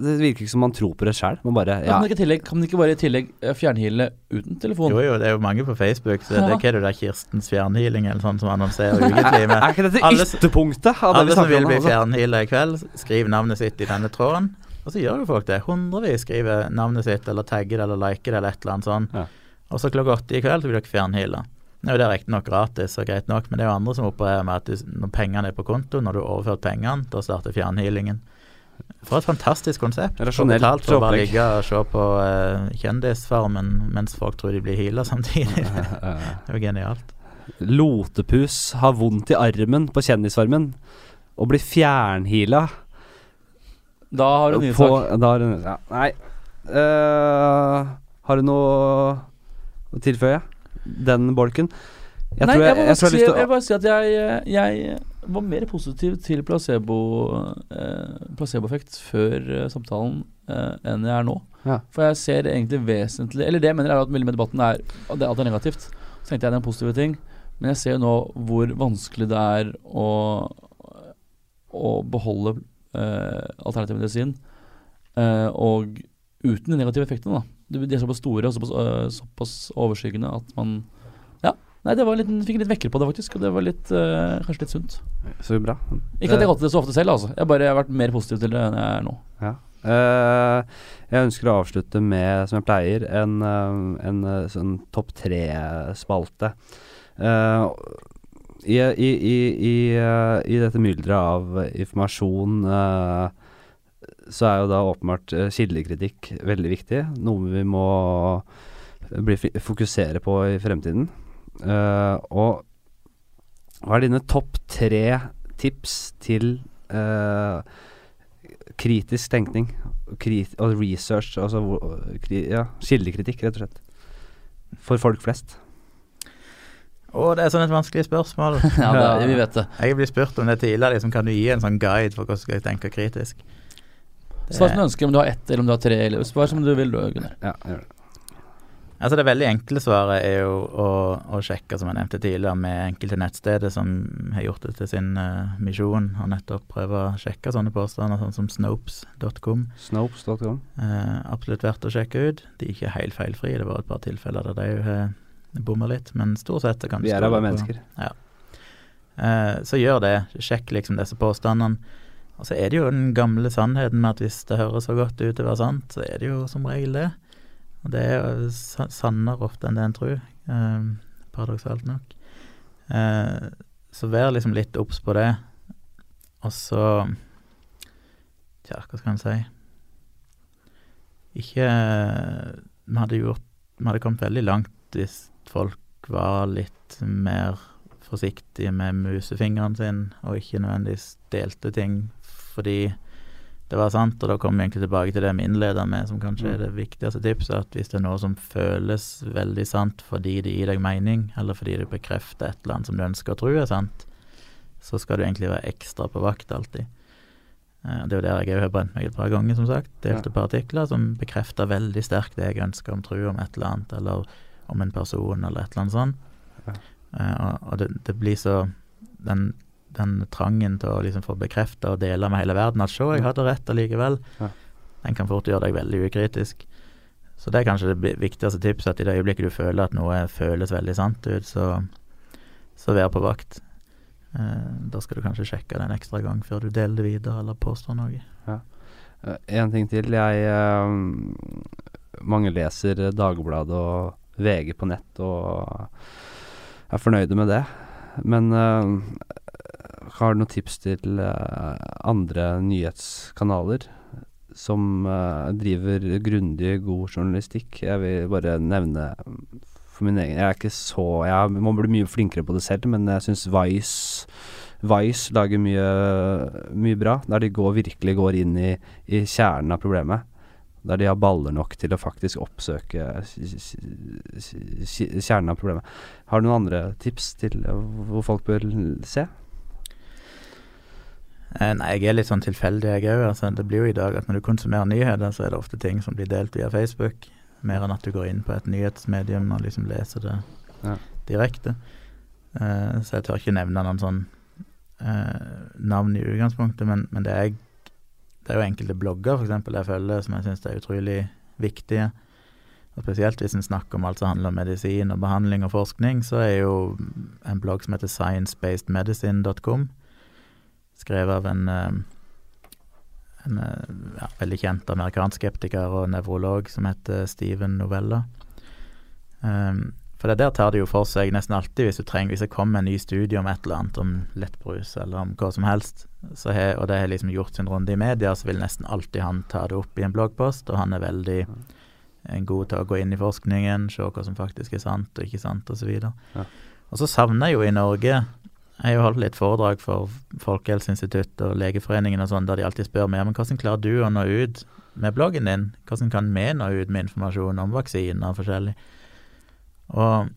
Det virker ikke som man tror på det sjøl. Man bare Kan, man kan man ikke bare i tillegg fjernhile fjernheale uten telefon? Jo jo, det er jo mange på Facebook. Så det Ja. er hva er det der Kirstens fjernhealing eller sånn som annonserer *laughs* ukentlig. Men Er ikke dette Alle- ytterpunktet av det vi alle som vil om? bli Altså? fjernheala i kveld, skriv navnet sitt i denne tråden. Og så gjør jo folk det. Hundrevis skriver navnet sitt, eller tagger det, eller liker det, eller et eller annet sånn. Ja. Og så klokka åtte i kveld så blir dere fjernheala. Nå er det riktignok gratis og greit nok, men det er jo andre som opererer med at du, når pengene er på konto, når du har overført pengene, da starter fjernhealingen. For et fantastisk konsept. Rasjonelt betalt for å bare ligge og se på uh, Kjendisfarmen mens folk tror de blir heala samtidig. *laughs* *laughs* det er jo genialt. Lotepus har vondt i armen på Kjendisfarmen og blir fjernheala. Da har du på- sak da har du- ja, Nei. Uh, har du noe å tilføye? Den bolken? Jeg Nei, tror jeg, jeg, jeg, jeg, jeg jeg, har lyst til å bare si at jeg, jeg var mer positiv til placebo eh, placeboeffekt før eh, samtalen eh, enn jeg er nå. Ja. For jeg ser egentlig vesentlig Eller det jeg mener er at veldig med debatten er at det, er negativt. Så tenkte jeg det er en positiv ting. Men jeg ser jo nå hvor vanskelig det er å, å beholde eh, alternativ medisin. Eh, og uten de negative effektene, da. De er såpass store og såpass, øh, såpass overskyggende at man. Nei, det var litt, fikk litt vekker på det, faktisk. Og det var litt øh, kanskje litt sunt. Så bra. Ikke at jeg har gått til det så ofte selv, altså. Jeg bare jeg har vært mer positiv til det enn jeg er nå. Ja. Uh, jeg ønsker å avslutte med, som jeg pleier, en, eh, en eh, sånn topp tre-spalte. Uh, i, i, i, i, eh, I dette mylderet av informasjon uh, så er jo da åpenbart eh, kildekritikk veldig viktig. Noe vi må bli, fokusere på i fremtiden. Eh, og hva er dine topp tre tips til eh, kritisk tenkning krit og research, altså hvor- kri, ja, kildekritikk, rett og slett. For folk flest. Å, det er sånn et vanskelig spørsmål. *laughs* Ja, det, vi vet det. Jeg blir spurt om det tidligere. Liksom, kan du gi en sånn guide for hvordan skal jeg tenke kritisk? Svar som du ønsker, om du har ett eller om du har tre. Eller svar som du vil, du, Gunnar. Ja, gjør det. Altså Det veldig enkle svaret er jo å, å sjekke, som jeg nevnte tidligere, med enkelte nettsteder som har gjort det til sin uh, misjon, og nettopp prøve å sjekke sånne påstander, sånn som snopes.com. Snopes.com. Uh, absolutt verdt å sjekke ut. De er ikke helt feilfrie, det var et par tilfeller der de har bomma litt, men stort sett kan du Vi er da bare mennesker. mennesker. Uh, så gjør det. Sjekk liksom disse påstandene. Og så er det jo den gamle sannheten med at hvis det høres så godt ut til å være sant, så er det jo som regel det. Og det er sannere ofte enn det en tror, eh, paradoksalt nok. Eh, så vær liksom litt obs på det. Og så Tja, hva skal en si? Ikke Vi hadde gjort Vi hadde kommet veldig langt hvis folk var litt mer forsiktige med musefingeren sin, og ikke nødvendigvis delte ting fordi det var sant. Og da kommer vi egentlig tilbake til det vi innleder med, som kanskje er det viktigste tipset, at hvis det er noe som føles veldig sant fordi det gir deg mening, eller fordi det bekrefter et eller annet som du ønsker å tro er sant, så skal du egentlig være ekstra på vakt alltid. Eh, Det er jo der jeg òg har brent meg et par ganger, som sagt. Delte ja. par artikler som bekrefter veldig sterkt det jeg ønsker om tro om et eller annet, eller om en person, eller et eller annet sånt. Ja. Eh, og det, det blir så den, den trangen til å liksom få bekrefta og dele med hele verden at 'se, jeg hadde rett allikevel', Ja. den kan fort gjøre deg veldig ukritisk. Så det er kanskje det viktigste tipset, at i det øyeblikket du føler at noe føles veldig sant ut, så, så vær på vakt. Eh, da skal du kanskje sjekke det en ekstra gang før du deler det videre eller påstår noe. Ja. en ting til. Jeg eh, Mange leser Dagbladet og VG på nett og er fornøyde med det. Men eh, har du noen tips til eh, andre nyhetskanaler som eh, driver grundig, god journalistikk? Jeg vil bare nevne for min egen Jeg er ikke så Jeg må bli mye flinkere på det selv, men jeg syns Vice Vice lager mye, mye bra, der de går, virkelig går inn i, i kjernen av problemet. Der de har baller nok til å faktisk oppsøke kjernen av problemet. Har du noen andre tips til eh, hvor folk bør se? Eh, nei, jeg er litt sånn tilfeldig, jeg òg. Altså, det blir jo i dag at når du konsumerer nyheter, så er det ofte ting som blir delt via Facebook, mer enn at du går inn på et nyhetsmedium og liksom leser det Ja. direkte. Uh, så jeg tør ikke nevne noen sånn uh, navn i utgangspunktet, men, men det er, det er jo enkelte blogger for eksempel, jeg følger som jeg syns er utrolig viktige. Og Spesielt hvis en snakker om alt som handler om medisin og behandling og forskning, så er jo en blogg som heter sciencebasedmedicine.com, skrevet av en, eh, en eh, ja, veldig kjent amerikansk skeptiker og nevrolog som heter Steven Novella. Um, for det der tar det jo for seg nesten alltid hvis du trenger Hvis det kommer en ny studie om et eller annet, om lettbrus eller om hva som helst, he, og det har liksom gjort sin runde i media, så vil nesten alltid han ta det opp i en bloggpost, og han er veldig god til å gå inn i forskningen, se hva som faktisk er sant og ikke sant, osv. Og, Ja. og så savner jeg jo i Norge Jeg har jo holdt litt foredrag for Folkehelseinstituttet og Legeforeningen og sånn, der de alltid spør meg men hvordan klarer du å nå ut med bloggen din? Hvordan kan vi nå ut med informasjon om vaksiner og forskjellig? Og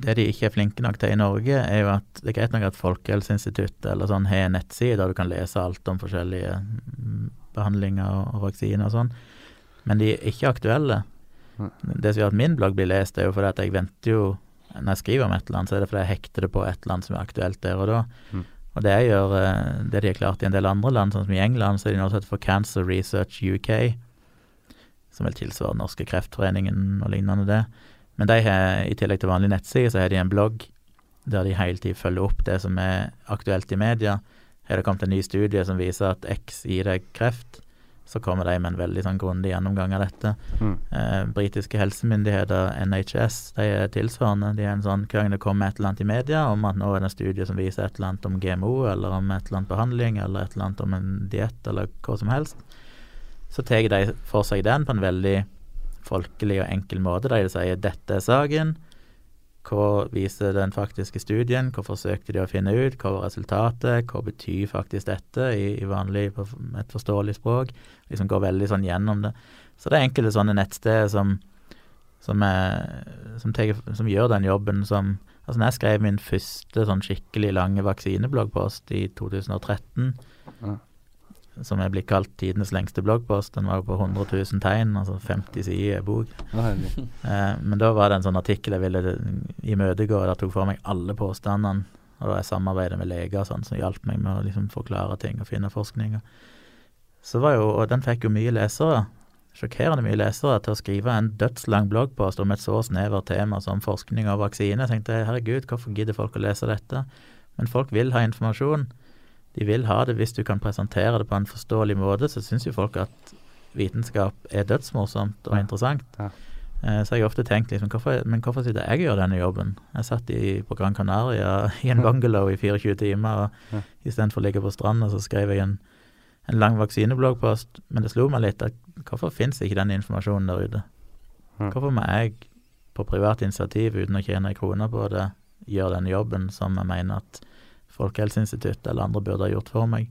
det de ikke er flinke nok til i Norge, er jo at det er greit nok at Folkehelseinstituttet eller sånn har en nettside der du kan lese alt om forskjellige behandlinger og vaksiner og sånn, men de er ikke aktuelle. Det som gjør at min blogg blir lest, er jo fordi at jeg venter jo Når jeg skriver om et eller annet, så er det fordi jeg hekter det på et eller annet som er aktuelt der og da. Mm. Og det gjør, eh, det de har klart i en del andre land, sånn som i England, så er de nå sett for Cancer Research UK, som vel tilsvarer Norske Kreftforeningen og lignende det. Men de har, i tillegg til vanlig nettside, så har de en blogg der de hele tiden følger opp det som er aktuelt i media. Har det kommet en ny studie som viser at X gir deg kreft, så kommer de med en veldig sånn grundig gjennomgang av dette. Mm. Eh, britiske helsemyndigheter, NHS, de er tilsvarende. De er en sånn, Hver gang det kommer et eller annet i media om at nå er det en studie som viser et eller annet om GMO, eller om et eller annet behandling, eller et eller annet om en diett, eller hva som helst, så tar de for seg den på en veldig folkelig og enkel måte, de sier dette er saken, hva viser den faktiske studien, hva forsøkte de å finne ut, hva var resultatet, hva betyr faktisk dette i, i vanlig, på et forståelig språk, liksom går veldig sånn gjennom det. Så det er enkelte sånne nettsteder som, som, er, som, tar- som gjør den jobben som Altså når jeg skrev min første sånn skikkelig lange vaksinebloggpost i 2013, Ja. Som er blitt kalt tidenes lengste bloggpost, den var på 100 000 tegn, altså 50 sider bok. Herregud. Eh, men da var det en sånn artikkel jeg ville imøtegå, der tok for meg alle påstandene. Og da jeg samarbeidet med leger sånn, som hjalp meg med å liksom forklare ting og finne forskning. Så var jo, og den fikk jo mye lesere, sjokkerende mye lesere, til å skrive en dødslang bloggpost om et så snevert tema som forskning og vaksine. Jeg tenkte herregud, hvorfor gidder folk å lese dette? Men folk vil ha informasjon. De vil ha det hvis du kan presentere det på en forståelig måte, så syns jo folk at vitenskap er dødsmorsomt og Ja. interessant. Ja. Eh, Så jeg har ofte tenkt liksom, hvorfor, men hvorfor sitter jeg og gjør denne jobben? Jeg satt i, på Gran Canaria i en bungalow i 24 timer, og Ja. istedenfor å ligge på stranda, så skrev jeg en, en lang vaksinebloggpost. Men det slo meg litt at hvorfor fins ikke den informasjonen der ute? Hvorfor må jeg på privat initiativ, uten å tjene ei krone på det, gjøre den jobben som jeg mener at Folkehelseinstituttet eller andre burde ha gjort for meg?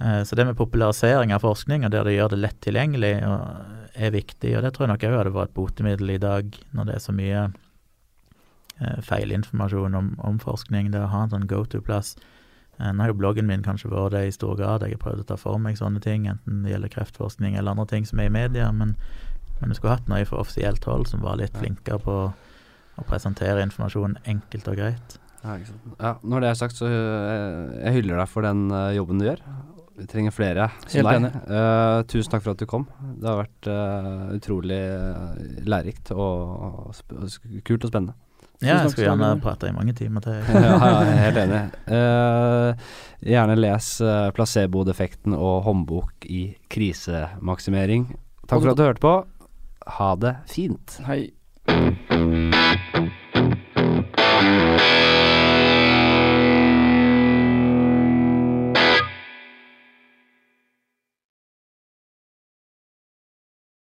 Eh, Så det med popularisering av forskning, og der det gjør det lett tilgjengelig, er viktig. Og det tror jeg nok òg hadde vært et botemiddel i dag, når det er så mye eh, feilinformasjon om, om forskning. Det å ha en sånn go to-plass. Eh, Nå har jo bloggen min kanskje vært det i stor grad. Jeg har prøvd å ta for meg sånne ting, enten det gjelder kreftforskning eller andre ting som er i media. Men, men jeg skulle hatt noe fra offisielt hold som var litt flinkere på å presentere informasjon enkelt og greit. Ja, ja, når det er sagt, så øh, jeg hyller deg for den øh, jobben du gjør. Vi trenger flere som Helt deg. Eh, tusen takk for at du kom. Det har vært uh, utrolig lærerikt og, og og kult og spennende. Ja, jeg skulle gjerne prate prata i mange timer til. *laughs* ja, er helt enig. Uh, gjerne les uh, placeboeffekten og håndbok i krisemaksimering. Takk for at du hørte på. Ha det fint. Hei.